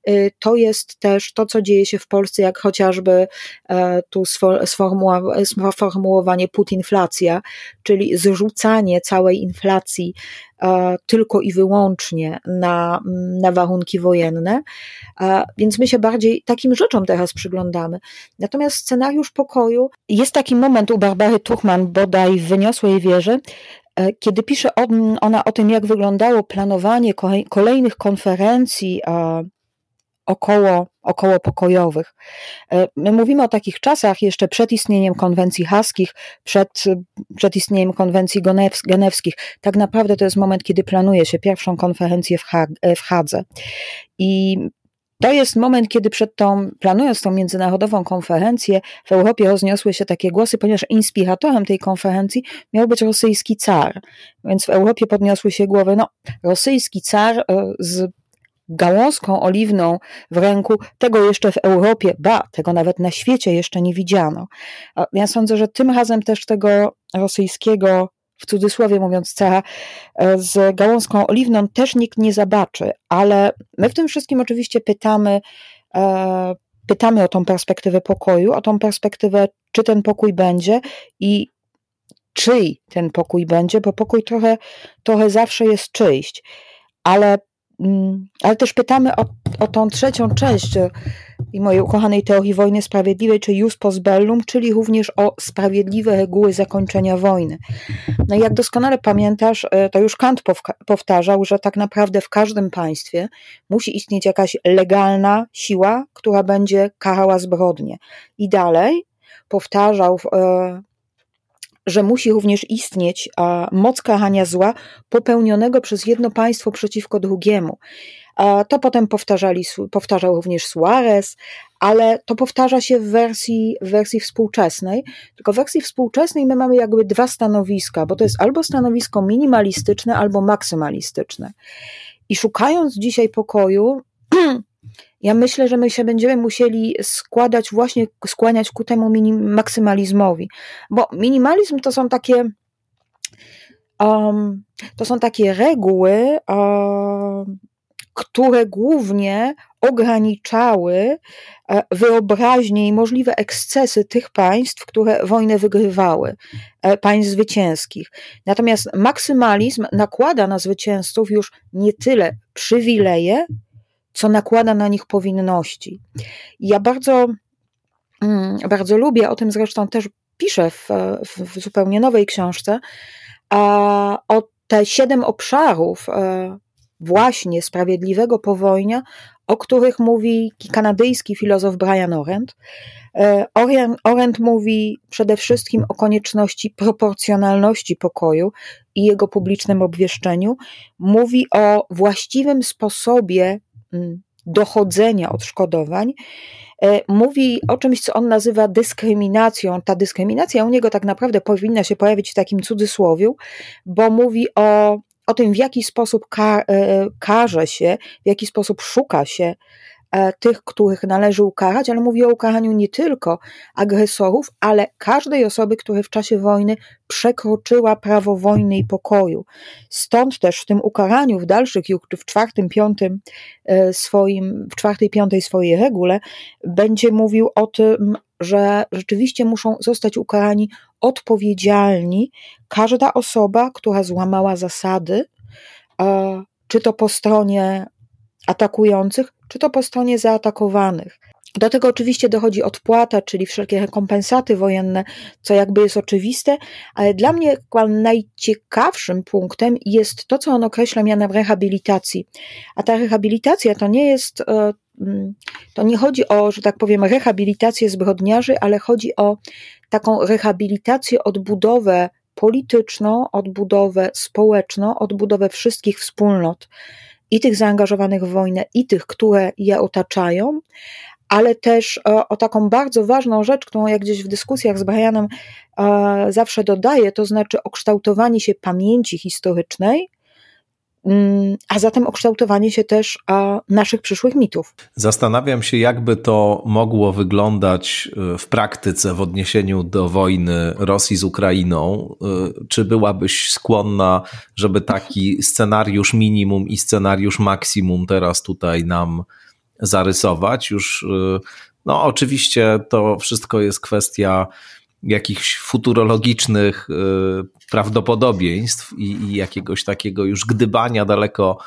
Y, to jest też to, co dzieje się w Polsce, jak chociażby e, tu sformułowanie putinflacja, czyli zrzucanie całej inflacji e, tylko i wyłącznie na, na warunki wojenne. E, więc my się bardziej takim rzeczom teraz przyglądamy. Natomiast scenariusz pokoju, jest taki moment u Barbary Tuchman bodaj w Wyniosłej Wierze, kiedy pisze ona o tym, jak wyglądało planowanie kolejnych konferencji około, około pokojowych. E, my mówimy o takich czasach jeszcze przed istnieniem konwencji haskich, przed, przed istnieniem konwencji genewskich. Tak naprawdę to jest moment, kiedy planuje się pierwszą konferencję w, w Hadze. I to jest moment, kiedy przed tą, planując tą międzynarodową konferencję, w Europie rozniosły się takie głosy, ponieważ inspiratorem tej konferencji miał być rosyjski car. Więc w Europie podniosły się głowy, no, rosyjski car e, z gałązką oliwną w ręku, tego jeszcze w Europie, ba, tego nawet na świecie jeszcze nie widziano. Ja sądzę, że tym razem też tego rosyjskiego, w cudzysłowie mówiąc, cara e, z gałązką oliwną też nikt nie zobaczy, ale my w tym wszystkim oczywiście pytamy, e, pytamy o tą perspektywę pokoju, o tą perspektywę, czy ten pokój będzie i czyj ten pokój będzie, bo pokój trochę, trochę zawsze jest czyjś. Ale ale też pytamy o, o tą trzecią część e, i mojej ukochanej teorii wojny sprawiedliwej, czyli jus post bellum, czyli również o sprawiedliwe reguły zakończenia wojny. No i jak doskonale pamiętasz, e, to już Kant powtarzał, że tak naprawdę w każdym państwie musi istnieć jakaś legalna siła, która będzie karała zbrodnie. I dalej powtarzał e, że musi również istnieć moc karania zła popełnionego przez jedno państwo przeciwko drugiemu. To potem powtarzali, powtarzał również Suarez, ale to powtarza się w wersji, w wersji współczesnej. Tylko w wersji współczesnej my mamy jakby dwa stanowiska, bo to jest albo stanowisko minimalistyczne, albo maksymalistyczne. I szukając dzisiaj pokoju, Ja myślę, że my się będziemy musieli składać właśnie, skłaniać ku temu minim, maksymalizmowi, bo minimalizm to są takie um, to są takie reguły, um, które głównie ograniczały e, wyobraźnię i możliwe ekscesy tych państw, które wojnę wygrywały, e, państw zwycięskich. Natomiast maksymalizm nakłada na zwycięzców już nie tyle przywileje, co nakłada na nich powinności. ja bardzo, mm, bardzo lubię, o tym zresztą też piszę w, w, zupełnie nowej książce, o te siedem obszarów e, właśnie sprawiedliwego powojnia, o których mówi kanadyjski filozof Brian Orent. E, Orent mówi przede wszystkim o konieczności proporcjonalności pokoju i jego publicznym obwieszczeniu. Mówi o właściwym sposobie dochodzenia odszkodowań, e, mówi o czymś, co on nazywa dyskryminacją. Ta dyskryminacja u niego tak naprawdę powinna się pojawić w takim cudzysłowiu, bo mówi o, o tym, w jaki sposób ka, e, karze się, w jaki sposób szuka się tych, których należy ukarać, ale mówi o ukaraniu nie tylko agresorów, ale każdej osoby, która w czasie wojny przekroczyła prawo wojny i pokoju. Stąd też w tym ukaraniu, w dalszych, w czwartym, piątym e, swoim, w czwartej, piątej swojej regule, będzie mówił o tym, że rzeczywiście muszą zostać ukarani odpowiedzialni każda osoba, która złamała zasady, czy to po stronie atakujących, czy to po stronie zaatakowanych. Do tego oczywiście dochodzi odpłata, czyli wszelkie rekompensaty wojenne, co jakby jest oczywiste, ale dla mnie najciekawszym punktem jest to, co on określa mianem rehabilitacji. A ta rehabilitacja to nie jest, e, mm, to nie chodzi o, że tak powiem, rehabilitację zbrodniarzy, ale chodzi o taką rehabilitację, odbudowę polityczną, odbudowę społeczną, odbudowę wszystkich wspólnot i tych zaangażowanych w wojnę, i tych, które je otaczają, ale też o, o taką bardzo ważną rzecz, którą ja gdzieś w dyskusjach z Brianem e, zawsze dodaję, to znaczy okształtowanie się pamięci historycznej, a zatem okształtowanie się też naszych przyszłych mitów. Zastanawiam się, jakby to mogło wyglądać e, w praktyce w odniesieniu do wojny Rosji z Ukrainą. E, czy byłabyś skłonna, żeby taki scenariusz minimum i scenariusz maksimum teraz tutaj nam zarysować. Już, y, no oczywiście to wszystko jest kwestia jakichś futurologicznych y, prawdopodobieństw i, i jakiegoś takiego już gdybania daleko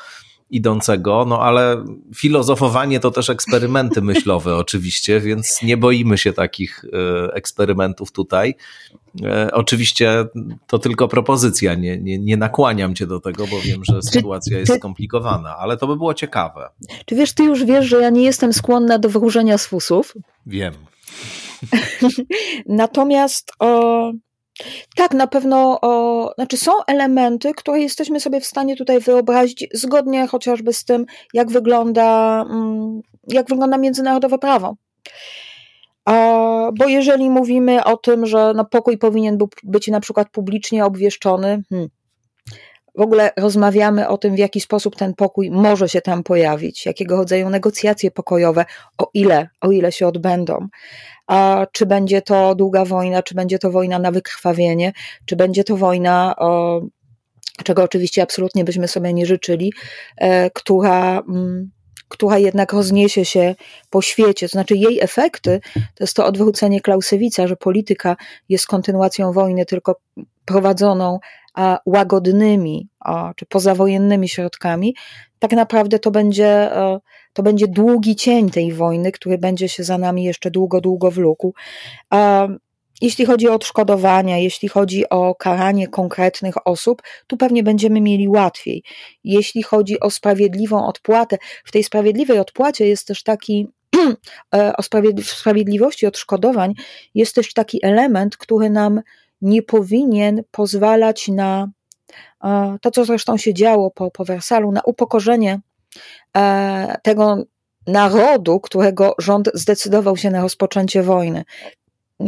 idącego, no ale filozofowanie to też eksperymenty myślowe oczywiście, więc nie boimy się takich e, eksperymentów tutaj. E, oczywiście to tylko propozycja, nie, nie, nie nakłaniam cię do tego, bo wiem, że sytuacja jest skomplikowana, ale to by było ciekawe. Czy wiesz, ty już wiesz, że ja nie jestem skłonna do wróżenia z fusów? Wiem. Natomiast o, tak, na pewno, o, znaczy są elementy, które jesteśmy sobie w stanie tutaj wyobrazić, zgodnie chociażby z tym, jak wygląda, mm, jak wygląda międzynarodowe prawo. Bo jeżeli mówimy o tym, że no pokój powinien być na przykład publicznie obwieszczony, hmm, w ogóle rozmawiamy o tym, w jaki sposób ten pokój może się tam pojawić, jakiego rodzaju negocjacje pokojowe, o ile, o ile się odbędą a czy będzie to długa wojna, czy będzie to wojna na wykrwawienie, czy będzie to wojna, o, czego oczywiście absolutnie byśmy sobie nie życzyli, e, która mm, która jednak rozniesie się po świecie. To znaczy jej efekty to jest to odwrócenie Clausewicza, że polityka jest kontynuacją wojny, tylko prowadzoną łagodnymi a, czy pozawojennymi środkami. Tak naprawdę to będzie e, to będzie długi cień tej wojny, który będzie się za nami jeszcze długo, długo wlókł. Jeśli chodzi o odszkodowania, jeśli chodzi o karanie konkretnych osób, tu pewnie będziemy mieli łatwiej. Jeśli chodzi o sprawiedliwą odpłatę, w tej sprawiedliwej odpłacie jest też taki, e, o sprawiedliwości odszkodowań, jest też taki element, który nam nie powinien pozwalać na e, to, co zresztą się działo po, po Wersalu, na upokorzenie E, tego narodu, którego rząd zdecydował się na rozpoczęcie wojny.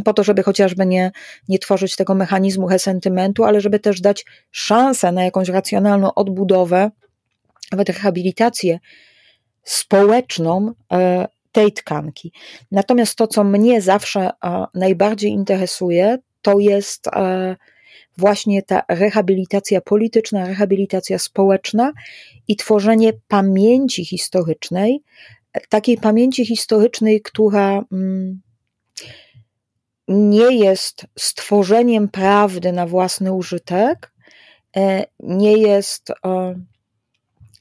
Po to, żeby chociażby nie, nie tworzyć tego mechanizmu resentymentu, ale żeby też dać szansę na jakąś racjonalną odbudowę, nawet rehabilitację społeczną e, tej tkanki. Natomiast to, co mnie zawsze najbardziej interesuje, to jest właśnie ta rehabilitacja polityczna, rehabilitacja społeczna i tworzenie pamięci historycznej, takiej pamięci historycznej, która mm, nie jest stworzeniem prawdy na własny użytek, e, nie jest e,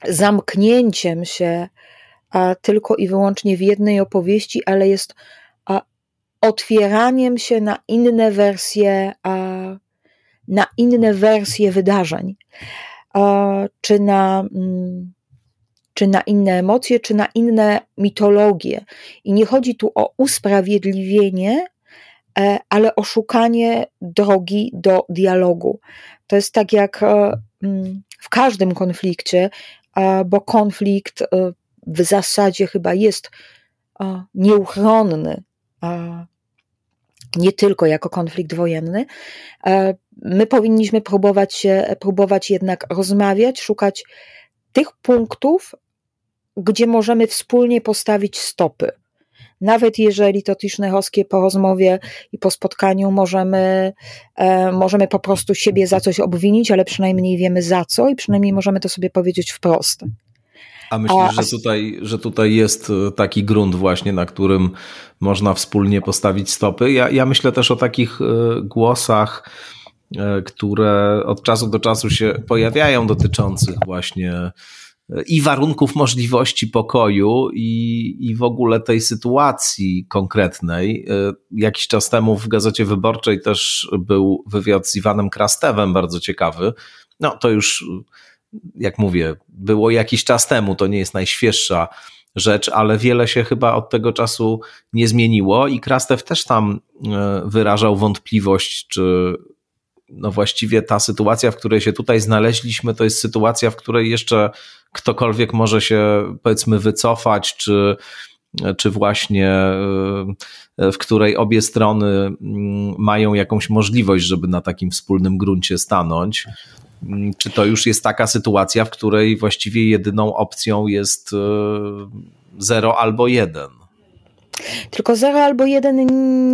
zamknięciem się tylko i wyłącznie w jednej opowieści, ale jest otwieraniem się na inne wersje na inne wersje wydarzeń, czy na, mm, czy na inne emocje, czy na inne mitologie. I nie chodzi tu o usprawiedliwienie, e, ale o szukanie drogi do dialogu. To jest tak jak e, mm, w każdym konflikcie, bo konflikt e, w zasadzie chyba jest nieuchronny nie tylko jako konflikt wojenny. E, my powinniśmy próbować próbować jednak rozmawiać, szukać tych punktów, gdzie możemy wspólnie postawić stopy. Nawet jeżeli to Tischnechowskie po rozmowie i po spotkaniu możemy, e, możemy po prostu siebie za coś obwinić, ale przynajmniej wiemy za co i przynajmniej możemy to sobie powiedzieć wprost. A myślisz, że tutaj, że tutaj jest e, taki grunt właśnie, na którym można wspólnie postawić stopy? Ja, ja myślę też o takich e, głosach, e, które od czasu do czasu się pojawiają, dotyczących właśnie i warunków możliwości pokoju i, i w ogóle tej sytuacji konkretnej. Jakiś czas temu w Gazecie Wyborczej też był wywiad z Iwanem Krastewem, bardzo ciekawy. No to już, jak mówię, było jakiś czas temu, to nie jest najświeższa rzecz, ale wiele się chyba od tego czasu nie zmieniło i Krastew też tam e, wyrażał wątpliwość, czy no właściwie ta sytuacja, w której się tutaj znaleźliśmy, to jest sytuacja, w której jeszcze ktokolwiek może się powiedzmy wycofać, czy, czy właśnie e, w której obie strony mm, mają jakąś możliwość, żeby na takim wspólnym gruncie stanąć. Mm, czy to już jest taka sytuacja, w której właściwie jedyną opcją jest e, zero albo jeden? Tylko zero albo jeden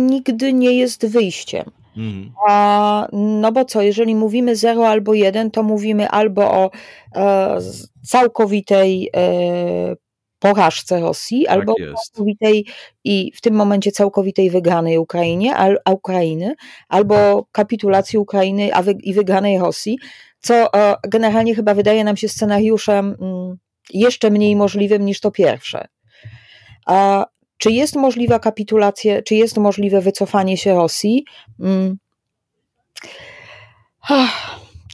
nigdy nie jest wyjściem. Mhm. A, no bo co, jeżeli mówimy 0 albo 1, to mówimy albo o e, całkowitej e, porażce Rosji, tak albo jest. całkowitej i w tym momencie całkowitej wygranej Ukrainie, al, Ukrainy, albo kapitulacji Ukrainy a wy, i wygranej Rosji, co e, generalnie chyba wydaje nam się scenariuszem mm, jeszcze mniej możliwym niż to pierwsze. A czy jest możliwa kapitulacja, czy jest możliwe wycofanie się Rosji? Mm.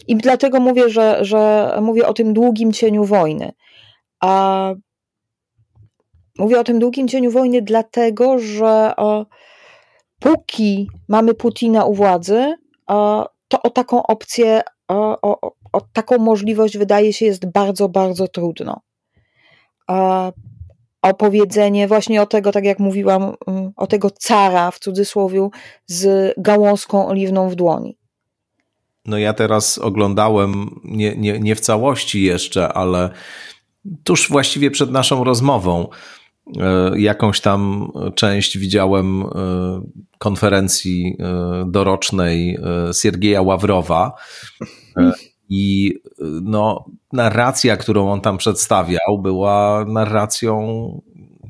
I dlatego mówię, że, że mówię o tym długim cieniu wojny. A mówię o tym długim cieniu wojny, dlatego że o, póki mamy Putina u władzy, o, to o taką opcję, o, o, o, taką możliwość wydaje się jest bardzo, bardzo trudno. Opowiedzenie właśnie o tego, tak jak mówiłam, mm, o tego cara w cudzysłowie z gałązką oliwną w dłoni. No ja teraz oglądałem, nie, nie, nie w całości jeszcze, ale tuż właściwie przed naszą rozmową e, jakąś tam część widziałem e, konferencji e, dorocznej Siergieja Ławrowa i no, narracja, którą on tam przedstawiał, była narracją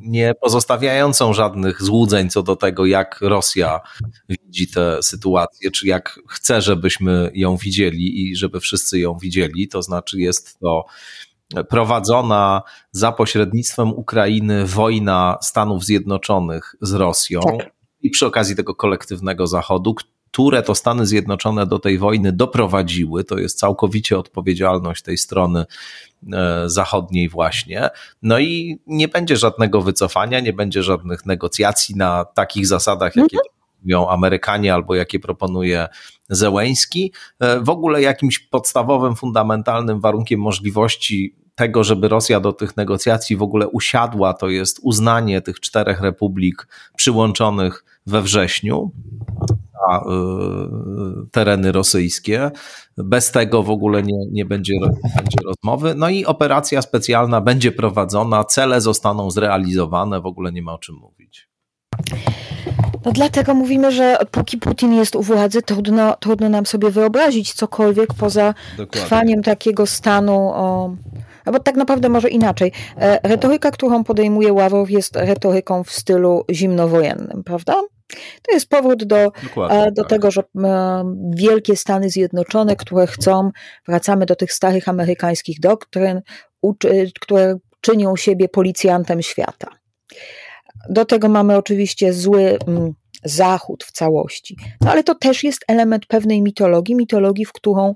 nie pozostawiającą żadnych złudzeń co do tego, jak Rosja widzi tę sytuację, czy jak chce, żebyśmy ją widzieli i żeby wszyscy ją widzieli. To znaczy, jest to prowadzona za pośrednictwem Ukrainy wojna Stanów Zjednoczonych z Rosją. Tak. I przy okazji tego kolektywnego Zachodu, które to Stany Zjednoczone do tej wojny doprowadziły. To jest całkowicie odpowiedzialność tej strony e, zachodniej właśnie. No i nie będzie żadnego wycofania, nie będzie żadnych negocjacji na takich zasadach, jakie mhm. mówią Amerykanie albo jakie proponuje Zełęński. E, w ogóle jakimś podstawowym, fundamentalnym warunkiem możliwości tego, żeby Rosja do tych negocjacji w ogóle usiadła, to jest uznanie tych czterech republik przyłączonych we wrześniu na y, tereny rosyjskie. Bez tego w ogóle nie, nie będzie, będzie rozmowy. No i operacja specjalna będzie prowadzona, cele zostaną zrealizowane, w ogóle nie ma o czym mówić. No dlatego mówimy, że póki Putin jest u władzy, trudno, trudno nam sobie wyobrazić cokolwiek poza Dokładnie. trwaniem takiego stanu. O, bo tak naprawdę może inaczej. E, retoryka, którą podejmuje Ławrow, jest retoryką w stylu zimnowojennym, prawda? To jest powód do, e, do tak. tego, że e, wielkie Stany Zjednoczone, które chcą, wracamy do tych starych amerykańskich doktryn, które czynią siebie policjantem świata. Do tego mamy oczywiście zły mm, Zachód w całości. No ale to też jest element pewnej mitologii, mitologii, w którą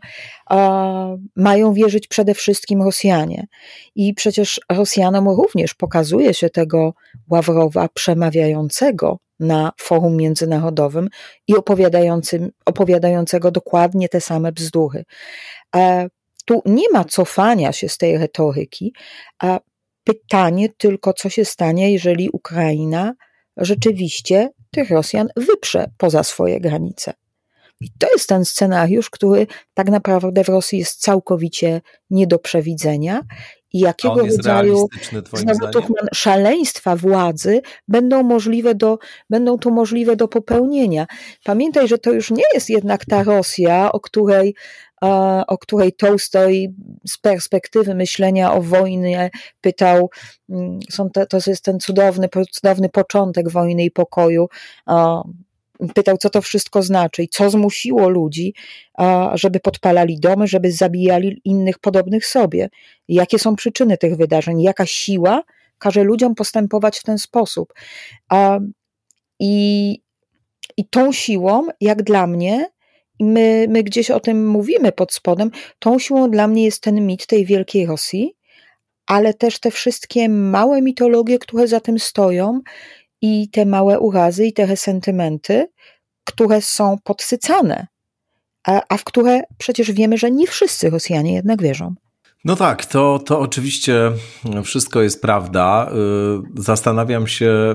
e, mają wierzyć przede wszystkim Rosjanie. I przecież Rosjanom również pokazuje się tego Ławrowa przemawiającego na forum międzynarodowym i opowiadającym, opowiadającego dokładnie te same bzdury. E, tu nie ma cofania się z tej retoryki, a pytanie tylko, co się stanie, jeżeli Ukraina rzeczywiście tych Rosjan wyprze poza swoje granice. I to jest ten scenariusz, który tak naprawdę w Rosji jest całkowicie nie do przewidzenia i jakiego rodzaju Tuchman, szaleństwa władzy będą możliwe do, będą tu możliwe do popełnienia. Pamiętaj, że to już nie jest jednak ta Rosja, o której o której Tolstoj z perspektywy myślenia o wojnie pytał, mm, są te, to jest ten cudowny, cudowny początek wojny i pokoju, pytał, co to wszystko znaczy i co zmusiło ludzi, żeby podpalali domy, żeby zabijali innych podobnych sobie. Jakie są przyczyny tych wydarzeń, jaka siła każe ludziom postępować w ten sposób. I, i tą siłą, jak dla mnie, my, my gdzieś o tym mówimy pod spodem, tą siłą dla mnie jest ten mit tej wielkiej Rosji, ale też te wszystkie małe mitologie, które za tym stoją i te małe urazy i te resentymenty, które są podsycane, a, a w które przecież wiemy, że nie wszyscy Rosjanie jednak wierzą. No tak, to, to oczywiście wszystko jest prawda. Y, zastanawiam się,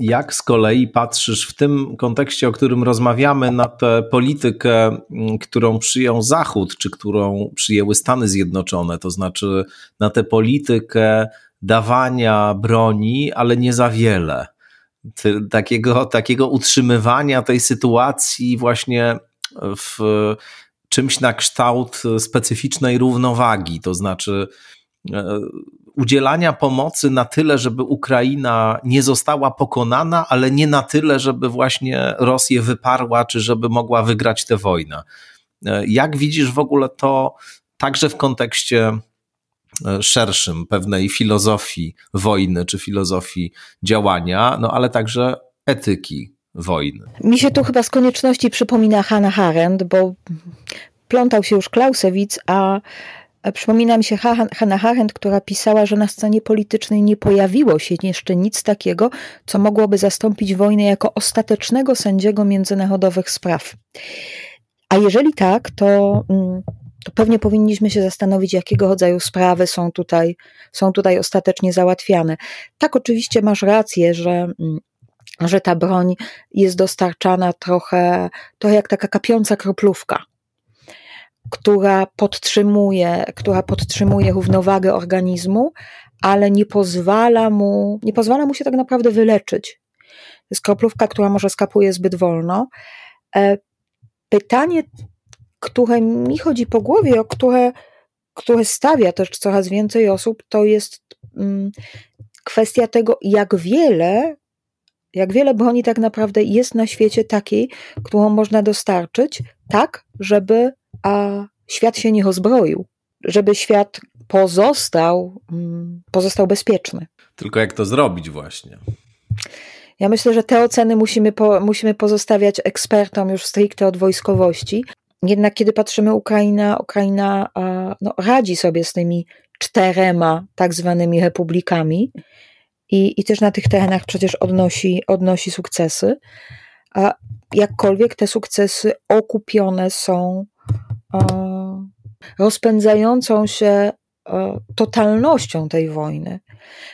jak z kolei patrzysz w tym kontekście, o którym rozmawiamy, na tę politykę, którą przyjął Zachód, czy którą przyjęły Stany Zjednoczone, to znaczy na tę politykę dawania broni, ale nie za wiele. Takiego, takiego utrzymywania tej sytuacji właśnie w czymś na kształt specyficznej równowagi, to znaczy e, udzielania pomocy na tyle, żeby Ukraina nie została pokonana, ale nie na tyle, żeby właśnie Rosję wyparła, czy żeby mogła wygrać tę wojnę. E, jak widzisz w ogóle to także w kontekście e, szerszym, pewnej filozofii wojny, czy filozofii działania, no ale także etyki wojny. Mi się tu chyba z konieczności przypomina Hannah Arendt, bo plątał się już Clausewitz, a Przypomina mi się Hannah Arendt, która pisała, że na scenie politycznej nie pojawiło się jeszcze nic takiego, co mogłoby zastąpić wojnę jako ostatecznego sędziego międzynarodowych spraw. A jeżeli tak, to, mm, to pewnie powinniśmy się zastanowić, jakiego rodzaju sprawy są tutaj, są tutaj ostatecznie załatwiane. Tak, oczywiście masz rację, że mm, że ta broń jest dostarczana trochę, to jak taka kapiąca kroplówka która podtrzymuje, która podtrzymuje równowagę organizmu, ale nie pozwala mu, nie pozwala mu się tak naprawdę wyleczyć. To jest kroplówka, która może skapuje zbyt wolno. E, pytanie, które mi chodzi po głowie, o które, które stawia też coraz więcej osób, to jest mm, kwestia tego, jak wiele, jak wiele broni tak naprawdę jest na świecie takiej, którą można dostarczyć, tak, żeby a świat się nie rozbroił, żeby świat pozostał, mm, pozostał bezpieczny. Tylko jak to zrobić właśnie? Ja myślę, że te oceny musimy, po, musimy pozostawiać ekspertom już stricte od wojskowości. Jednak kiedy patrzymy Ukraina, Ukraina no, radzi sobie z tymi czterema tak zwanymi republikami i, i też na tych terenach przecież odnosi, odnosi sukcesy. A jakkolwiek te sukcesy okupione są rozpędzającą się totalnością tej wojny.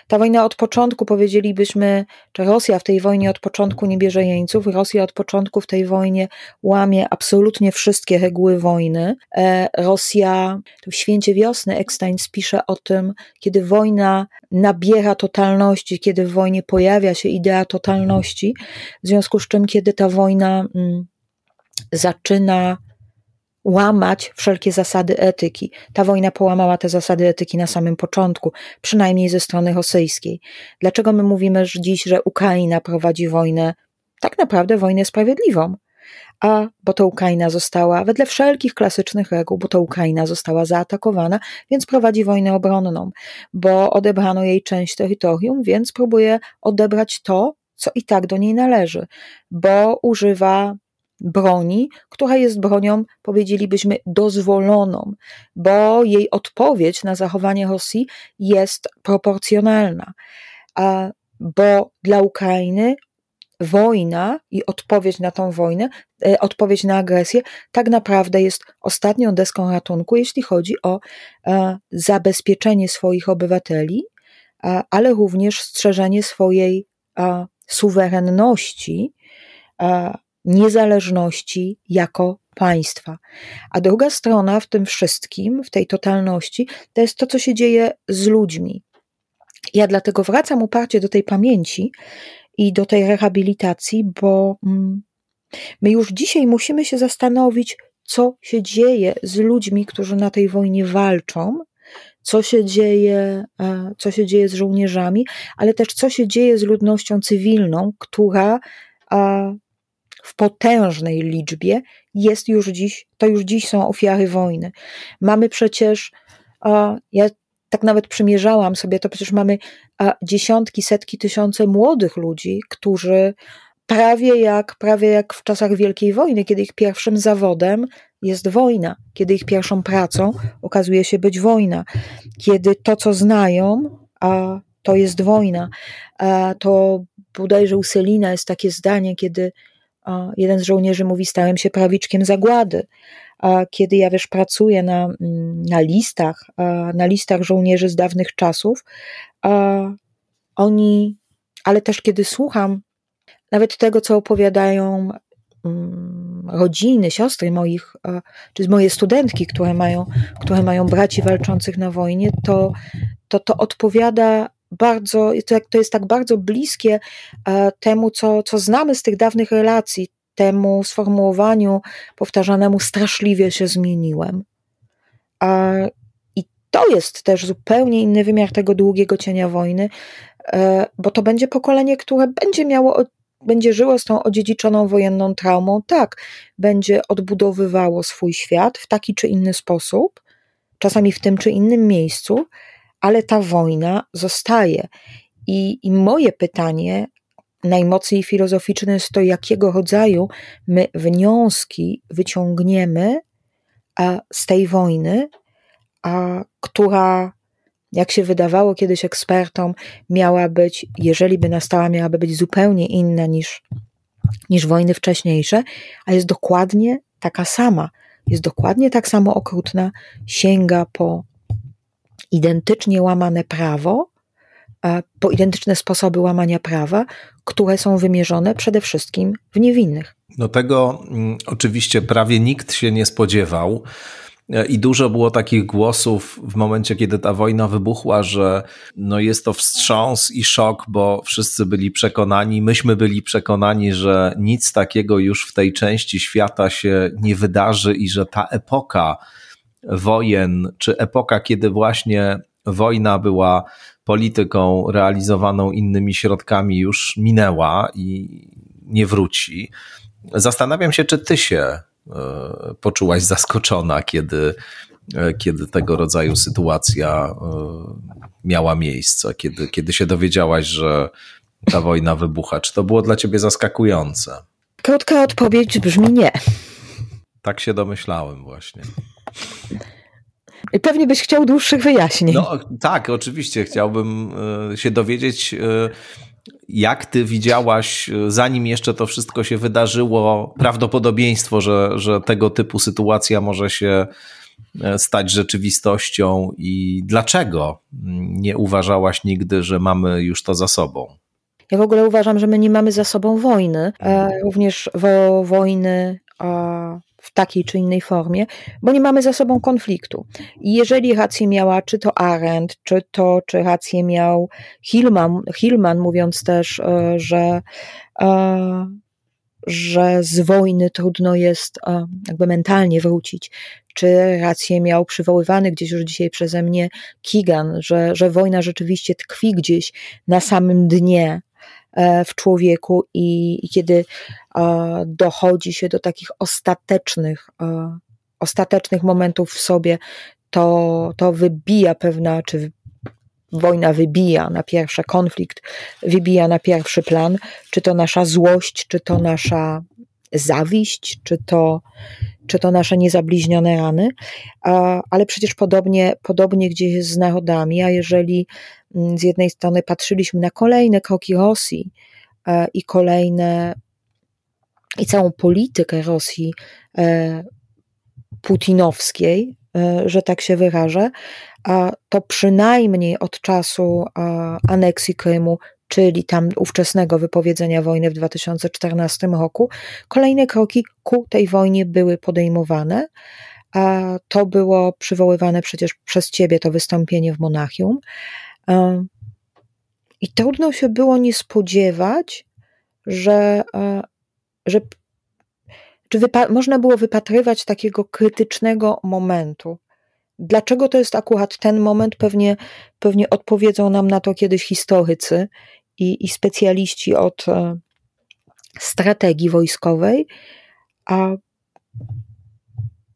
Ta wojna od początku, powiedzielibyśmy, że Rosja w tej wojnie od początku nie bierze jeńców, Rosja od początku w tej wojnie łamie absolutnie wszystkie reguły wojny. E, Rosja w Święcie Wiosny Eckstein pisze o tym, kiedy wojna nabiera totalności, kiedy w wojnie pojawia się idea totalności, w związku z czym, kiedy ta wojna mm, zaczyna łamać wszelkie zasady etyki. Ta wojna połamała te zasady etyki na samym początku, przynajmniej ze strony rosyjskiej. Dlaczego my mówimy że dziś, że Ukraina prowadzi wojnę, tak naprawdę wojnę sprawiedliwą? A bo to Ukraina została, wedle wszelkich klasycznych reguł, bo to Ukraina została zaatakowana, więc prowadzi wojnę obronną, bo odebrano jej część terytorium, więc próbuje odebrać to, co i tak do niej należy, bo używa broni, która jest bronią, powiedzielibyśmy, dozwoloną, bo jej odpowiedź na zachowanie Rosji jest proporcjonalna. Bo dla Ukrainy wojna i odpowiedź na tą wojnę, e, odpowiedź na agresję, tak naprawdę jest ostatnią deską ratunku, jeśli chodzi o e, zabezpieczenie swoich obywateli, ale również strzeżenie swojej suwerenności niezależności jako państwa. A druga strona w tym wszystkim, w tej totalności, to jest to, co się dzieje z ludźmi. Ja dlatego wracam uparcie do tej pamięci i do tej rehabilitacji, bo mm, my już dzisiaj musimy się zastanowić, co się dzieje z ludźmi, którzy na tej wojnie walczą, co się dzieje, e, co się dzieje z żołnierzami, ale też co się dzieje z ludnością cywilną, która w potężnej liczbie jest już dziś, to już dziś są ofiary wojny. Mamy przecież, ja tak nawet przymierzałam sobie, to przecież mamy dziesiątki, setki tysiące młodych ludzi, którzy prawie jak, prawie jak w czasach Wielkiej Wojny, kiedy ich pierwszym zawodem jest wojna, kiedy ich pierwszą pracą okazuje się być wojna, kiedy to, co znają, a to jest wojna. A to bodajże u Selina jest takie zdanie, kiedy jeden z żołnierzy mówi: Stałem się prawiczkiem zagłady. A kiedy ja wiesz, pracuję na, mm, na listach, na listach żołnierzy z dawnych czasów, oni, ale też kiedy słucham nawet tego, co opowiadają mm, rodziny, siostry moich, czy moje studentki, które mają, które mają braci walczących na wojnie, to to, to odpowiada bardzo, to, to jest tak bardzo bliskie e, temu, co, co znamy z tych dawnych relacji, temu sformułowaniu powtarzanemu straszliwie się zmieniłem. I to jest też zupełnie inny wymiar tego długiego cienia wojny, e, bo to będzie pokolenie, które będzie miało będzie żyło z tą odziedziczoną wojenną traumą, tak, będzie odbudowywało swój świat w taki czy inny sposób, czasami w tym czy innym miejscu, ale ta wojna zostaje. I, I moje pytanie, najmocniej filozoficzne, jest to, jakiego rodzaju my wnioski wyciągniemy z tej wojny, a, która, jak się wydawało kiedyś ekspertom, miała być, jeżeli by nastała, miałaby być zupełnie inna niż, niż wojny wcześniejsze, a jest dokładnie taka sama. Jest dokładnie tak samo okrutna, sięga po identycznie łamane prawo, po identyczne sposoby łamania prawa, które są wymierzone przede wszystkim w niewinnych. No tego mm, oczywiście prawie nikt się nie spodziewał. I dużo było takich głosów w momencie, kiedy ta wojna wybuchła, że no jest to wstrząs i szok, bo wszyscy byli przekonani, myśmy byli przekonani, że nic takiego już w tej części świata się nie wydarzy i że ta epoka, wojen, czy epoka, kiedy właśnie wojna była polityką realizowaną innymi środkami, już minęła i nie wróci. Zastanawiam się, czy ty się e, poczułaś zaskoczona, kiedy, e, kiedy tego rodzaju sytuacja e, miała miejsce, kiedy, kiedy się dowiedziałaś, że ta wojna wybucha. Czy to było dla ciebie zaskakujące? Krótka odpowiedź brzmi nie. Tak się domyślałem właśnie. Pewnie byś chciał dłuższych wyjaśnień. No tak, oczywiście. Chciałbym e, się dowiedzieć, e, jak ty widziałaś, e, zanim jeszcze to wszystko się wydarzyło, prawdopodobieństwo, że, że tego typu sytuacja może się stać rzeczywistością i dlaczego nie uważałaś nigdy, że mamy już to za sobą? Ja w ogóle uważam, że my nie mamy za sobą wojny, również wo, wojny w takiej czy innej formie, bo nie mamy za sobą konfliktu. I jeżeli rację miała czy to Arendt, czy to, czy rację miał Hillman, Hillman mówiąc też, e, że e, że z wojny trudno jest e, jakby mentalnie wrócić. Czy rację miał przywoływany gdzieś już dzisiaj przeze mnie Kigan, że, że wojna rzeczywiście tkwi gdzieś na samym dnie w człowieku i, i kiedy e, dochodzi się do takich ostatecznych, e, ostatecznych momentów w sobie, to, to wybija pewna, czy wojna wybija na pierwszy konflikt, wybija na pierwszy plan, czy to nasza złość, czy to nasza zawiść, czy to, czy to nasze niezabliźnione rany, ale przecież podobnie, podobnie gdzieś z narodami, a jeżeli mm, z jednej strony patrzyliśmy na kolejne kroki Rosji e, i kolejne i całą politykę Rosji e, putinowskiej, e, że tak się wyrażę, to przynajmniej od czasu aneksji Krymu czyli tam ówczesnego wypowiedzenia wojny w 2014 roku, kolejne kroki ku tej wojnie były podejmowane. A to było przywoływane przecież przez ciebie, to wystąpienie w Monachium. I trudno się było nie spodziewać, że, że czy można było wypatrywać takiego krytycznego momentu. Dlaczego to jest akurat ten moment? Pewnie, pewnie odpowiedzą nam na to kiedyś historycy i, i specjaliści od, e, strategii wojskowej, a,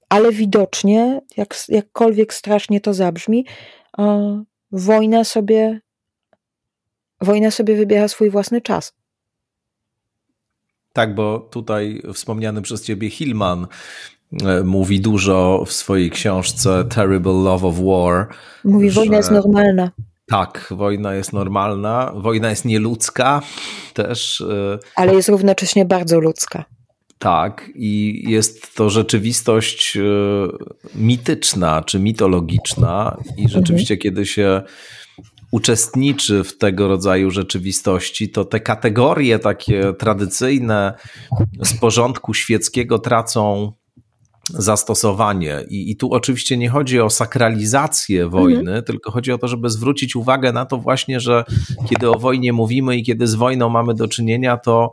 ale widocznie, jak, jakkolwiek strasznie to zabrzmi, wojna sobie, wojna sobie wybiera swój własny czas. Tak, bo tutaj wspomniany przez ciebie Hillman e, mówi dużo w swojej książce Terrible Love of War. Mówi, że... wojna jest normalna. Tak, wojna jest normalna, wojna jest nieludzka też. E, Ale jest równocześnie bardzo ludzka. Tak, i jest to rzeczywistość e, mityczna czy mitologiczna, i mhm. rzeczywiście, mhm. kiedy się uczestniczy w tego rodzaju rzeczywistości, to te kategorie takie tradycyjne z porządku świeckiego tracą zastosowanie. I, I tu oczywiście nie chodzi o sakralizację wojny, mhm. tylko chodzi o to, żeby zwrócić uwagę na to właśnie, że kiedy o wojnie mówimy i kiedy z wojną mamy do czynienia, to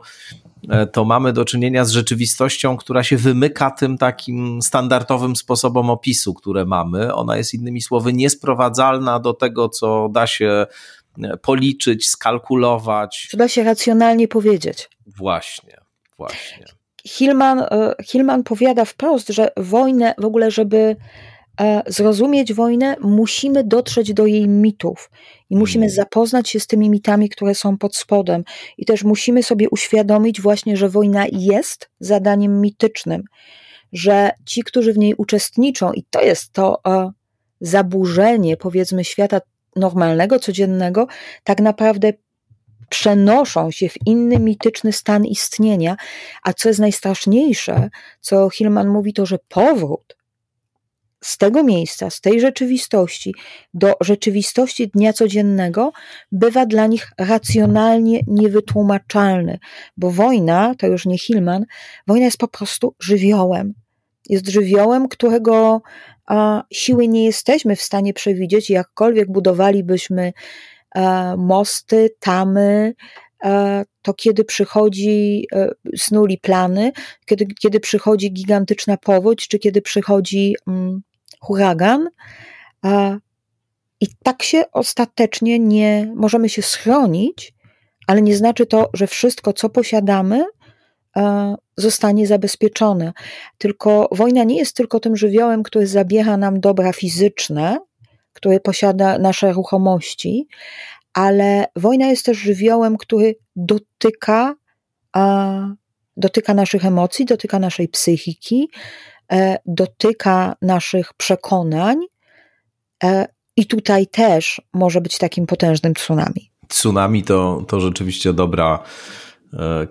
E, to mamy do czynienia z rzeczywistością, która się wymyka tym takim standardowym sposobom opisu, które mamy. Ona jest innymi słowy niesprowadzalna do tego, co da się e, policzyć, skalkulować. Co da się racjonalnie powiedzieć. Właśnie, właśnie. Hillman, e, Hillman powiada wprost, że wojnę w ogóle, żeby E, zrozumieć wojnę, musimy dotrzeć do jej mitów i musimy mhm. zapoznać się z tymi mitami, które są pod spodem. I też musimy sobie uświadomić właśnie, że wojna jest zadaniem mitycznym, że ci, którzy w niej uczestniczą, i to jest to e, zaburzenie, powiedzmy, świata normalnego, codziennego, tak naprawdę przenoszą się w inny mityczny stan istnienia. A co jest najstraszniejsze, co Hillman mówi, to że powrót z tego miejsca, z tej rzeczywistości do rzeczywistości dnia codziennego bywa dla nich racjonalnie niewytłumaczalny, bo wojna, to już nie Hillman, wojna jest po prostu żywiołem. Jest żywiołem, którego a, siły nie jesteśmy w stanie przewidzieć, jakkolwiek budowalibyśmy mosty, tamy, e, to kiedy przychodzi, e, snuli plany, kiedy, kiedy przychodzi gigantyczna powódź, czy kiedy przychodzi mm, huragan. I tak się ostatecznie nie możemy się schronić, ale nie znaczy to, że wszystko, co posiadamy, zostanie zabezpieczone. Tylko wojna nie jest tylko tym żywiołem, który zabiera nam dobra fizyczne, który posiada nasze ruchomości, ale wojna jest też żywiołem, który dotyka, dotyka naszych emocji, dotyka naszej psychiki, E, dotyka naszych przekonań e, i tutaj też może być takim potężnym tsunami. Tsunami to, to rzeczywiście dobra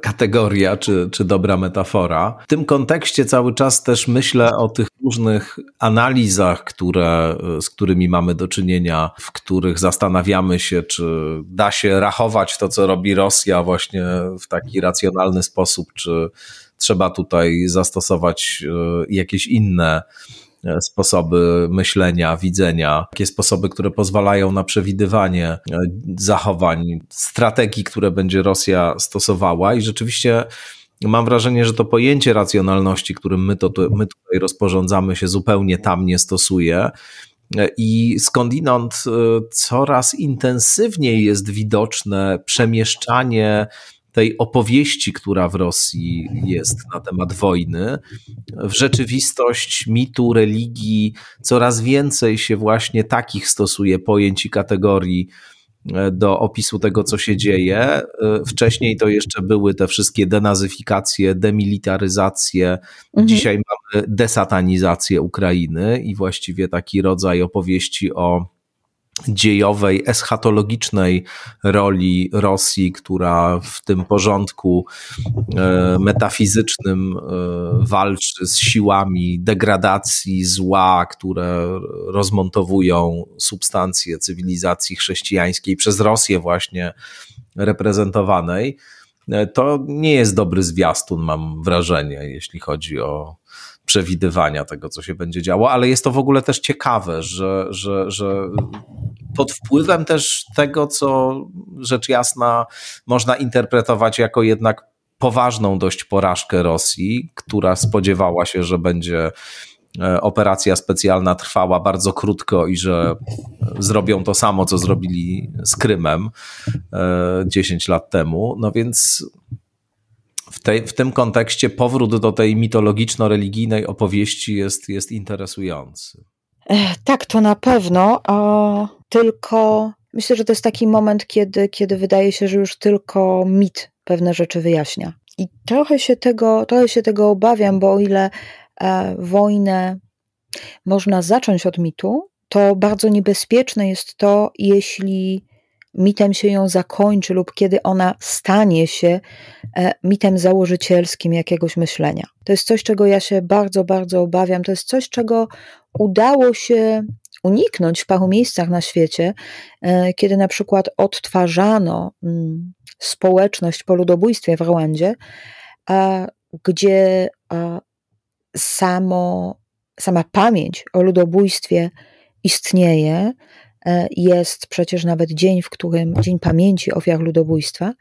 kategoria czy, czy dobra metafora. W tym kontekście cały czas też myślę o tych różnych analizach, które, z którymi mamy do czynienia, w których zastanawiamy się, czy da się rachować to, co robi Rosja właśnie w taki racjonalny sposób, czy trzeba tutaj zastosować e, jakieś inne e, sposoby myślenia, widzenia, takie sposoby, które pozwalają na przewidywanie e, zachowań, strategii, które będzie Rosja stosowała i rzeczywiście mam wrażenie, że to pojęcie racjonalności, którym my, to, my tutaj rozporządzamy się zupełnie tam nie stosuje. I skądinąd coraz intensywniej jest widoczne przemieszczanie tej opowieści, która w Rosji jest na temat wojny, w rzeczywistość mitu, religii, coraz więcej się właśnie takich stosuje pojęć i kategorii e, do opisu tego, co się dzieje. E, wcześniej to jeszcze były te wszystkie denazyfikacje, demilitaryzacje. Mhm. Dzisiaj mamy desatanizację Ukrainy i właściwie taki rodzaj opowieści o dziejowej, eschatologicznej roli Rosji, która w tym porządku e, metafizycznym e, walczy z siłami degradacji, zła, które rozmontowują substancje cywilizacji chrześcijańskiej przez Rosję właśnie reprezentowanej. E, to nie jest dobry zwiastun, mam wrażenie, jeśli chodzi o przewidywania tego, co się będzie działo, ale jest to w ogóle też ciekawe, że, że, że pod wpływem też tego, co rzecz jasna można interpretować jako jednak poważną dość porażkę Rosji, która spodziewała się, że będzie e, operacja specjalna trwała bardzo krótko i że zrobią to samo, co zrobili z Krymem 10 e, lat temu. No więc w tym kontekście powrót do tej mitologiczno-religijnej opowieści jest, jest interesujący. Tak, to na pewno. Tylko myślę, że to jest taki moment, kiedy, kiedy wydaje się, że już tylko mit pewne rzeczy wyjaśnia. I trochę się tego, trochę się tego obawiam, bo o ile e, wojnę można zacząć od mitu, to bardzo niebezpieczne jest to, jeśli mitem się ją zakończy lub kiedy ona stanie się e, mitem założycielskim jakiegoś myślenia. To jest coś, czego ja się bardzo, bardzo obawiam. To jest coś, czego udało się uniknąć w paru miejscach na świecie, e, kiedy na przykład odtwarzano mm, społeczność po ludobójstwie w Rwandzie, gdzie samo, sama pamięć o ludobójstwie istnieje. E, jest przecież nawet dzień, w którym Dzień Pamięci Ofiar Ludobójstwa.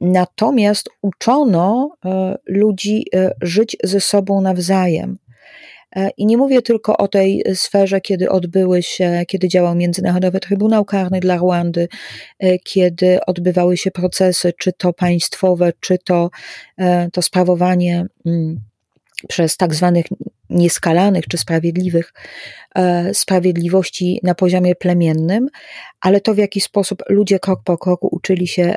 Natomiast uczono e, ludzi żyć ze sobą nawzajem. E, I nie mówię tylko o tej sferze, kiedy odbyły się, kiedy działał Międzynarodowy Trybunał Karny dla Rwandy, e, kiedy odbywały się procesy, czy to państwowe, czy to, e, to sprawowanie mm, przez tak zwanych nieskalanych czy sprawiedliwych sprawiedliwości na poziomie plemiennym, ale to w jaki sposób ludzie krok po kroku uczyli się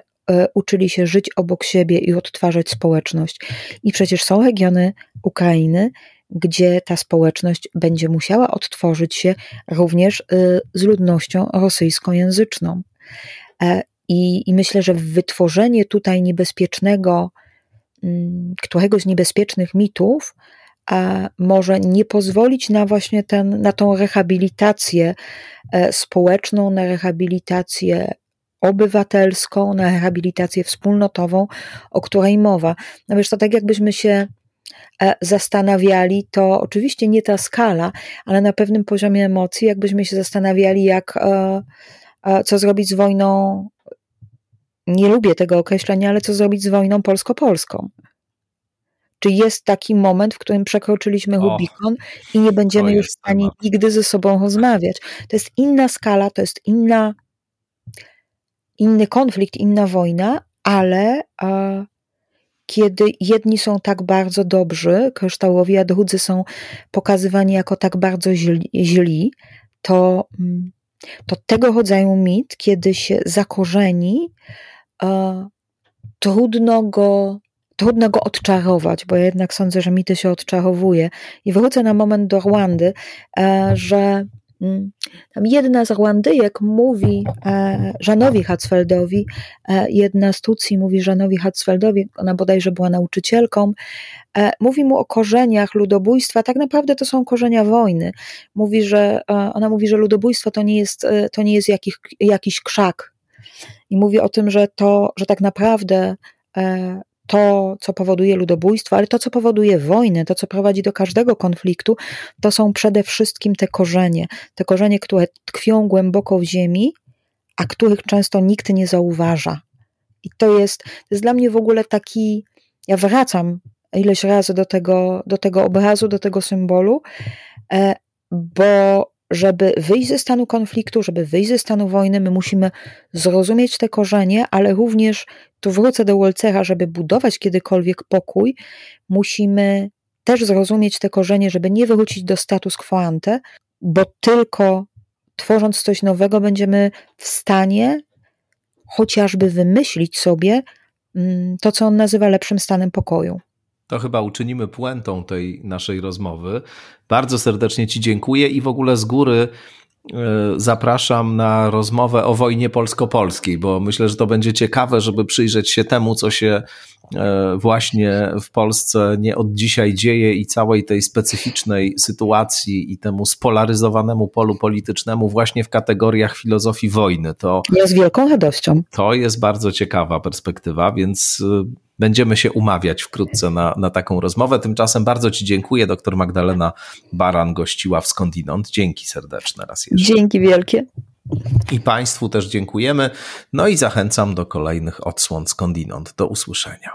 uczyli się żyć obok siebie i odtwarzać społeczność. I przecież są regiony Ukrainy, gdzie ta społeczność będzie musiała odtworzyć się również y, z ludnością rosyjskojęzyczną. E, I, I, myślę, że wytworzenie tutaj niebezpiecznego, mm, któregoś z niebezpiecznych mitów, może nie pozwolić na właśnie ten, na tą rehabilitację e, społeczną, na rehabilitację obywatelską, na rehabilitację wspólnotową, o której mowa. No wiesz, to tak jakbyśmy się E, zastanawiali, to oczywiście nie ta skala, ale na pewnym poziomie emocji, jakbyśmy się zastanawiali, jak, e, co zrobić z wojną. Nie lubię tego określenia, ale co zrobić z wojną polsko-polską. Czy jest taki moment, w którym przekroczyliśmy Rubikon i nie będziemy już w stanie temat. nigdy ze sobą rozmawiać? To jest inna skala, to jest inna, inny konflikt, inna wojna, ale kiedy jedni są tak bardzo dobrzy, kryształowi, a drudzy są pokazywani jako tak bardzo źli, źli to, mm, to tego rodzaju mit, kiedy się zakorzeni, e, trudno go trudno go odczarować, bo jednak sądzę, że mity się odczarowuje. I wrócę na moment do Rwandy, e, że Mm. Tam jedna z Rwandyjek mówi e, Żanowi Hatzfeldowi, e, jedna z Tutsi mówi Żanowi Hatzfeldowi, ona bodajże była nauczycielką, mówi mu o korzeniach ludobójstwa, tak naprawdę to są korzenia wojny. Mówi, że, ona mówi, że ludobójstwo to nie jest, to nie jest jakiś, jakiś krzak. I mówi o tym, że to, że tak naprawdę to, co powoduje ludobójstwo, ale to, co powoduje wojnę, to, co prowadzi do każdego konfliktu, to są przede wszystkim te korzenie. Te korzenie, które tkwią głęboko w ziemi, a których często nikt nie zauważa. I to jest, to jest dla mnie w ogóle taki. Ja wracam ileś razy do tego, do tego obrazu, do tego symbolu, e, bo żeby wyjść ze stanu konfliktu, żeby wyjść ze stanu wojny, my musimy zrozumieć te korzenie, ale również, tu wrócę do Wolcera, żeby budować kiedykolwiek pokój, musimy też zrozumieć te korzenie, żeby nie wrócić do status quo ante, bo tylko tworząc coś nowego będziemy w stanie chociażby wymyślić sobie mm, to, co on nazywa lepszym stanem pokoju. To chyba uczynimy puentą tej naszej rozmowy. Bardzo serdecznie Ci dziękuję i w ogóle z góry zapraszam na rozmowę o wojnie polsko-polskiej, bo myślę, że to będzie ciekawe, żeby przyjrzeć się temu, co się e, właśnie w Polsce nie od dzisiaj dzieje i całej tej specyficznej sytuacji i temu spolaryzowanemu polu politycznemu właśnie w kategoriach filozofii wojny. To, ja z wielką radością. To jest bardzo ciekawa perspektywa, więc e, Będziemy się umawiać wkrótce na, na taką rozmowę. Tymczasem bardzo Ci dziękuję. Doktor Magdalena Baran gościła w Skądinąd. Dzięki serdeczne raz jeszcze. Dzięki wielkie. I Państwu też dziękujemy. No i zachęcam do kolejnych odsłon Skądinąd. Do usłyszenia.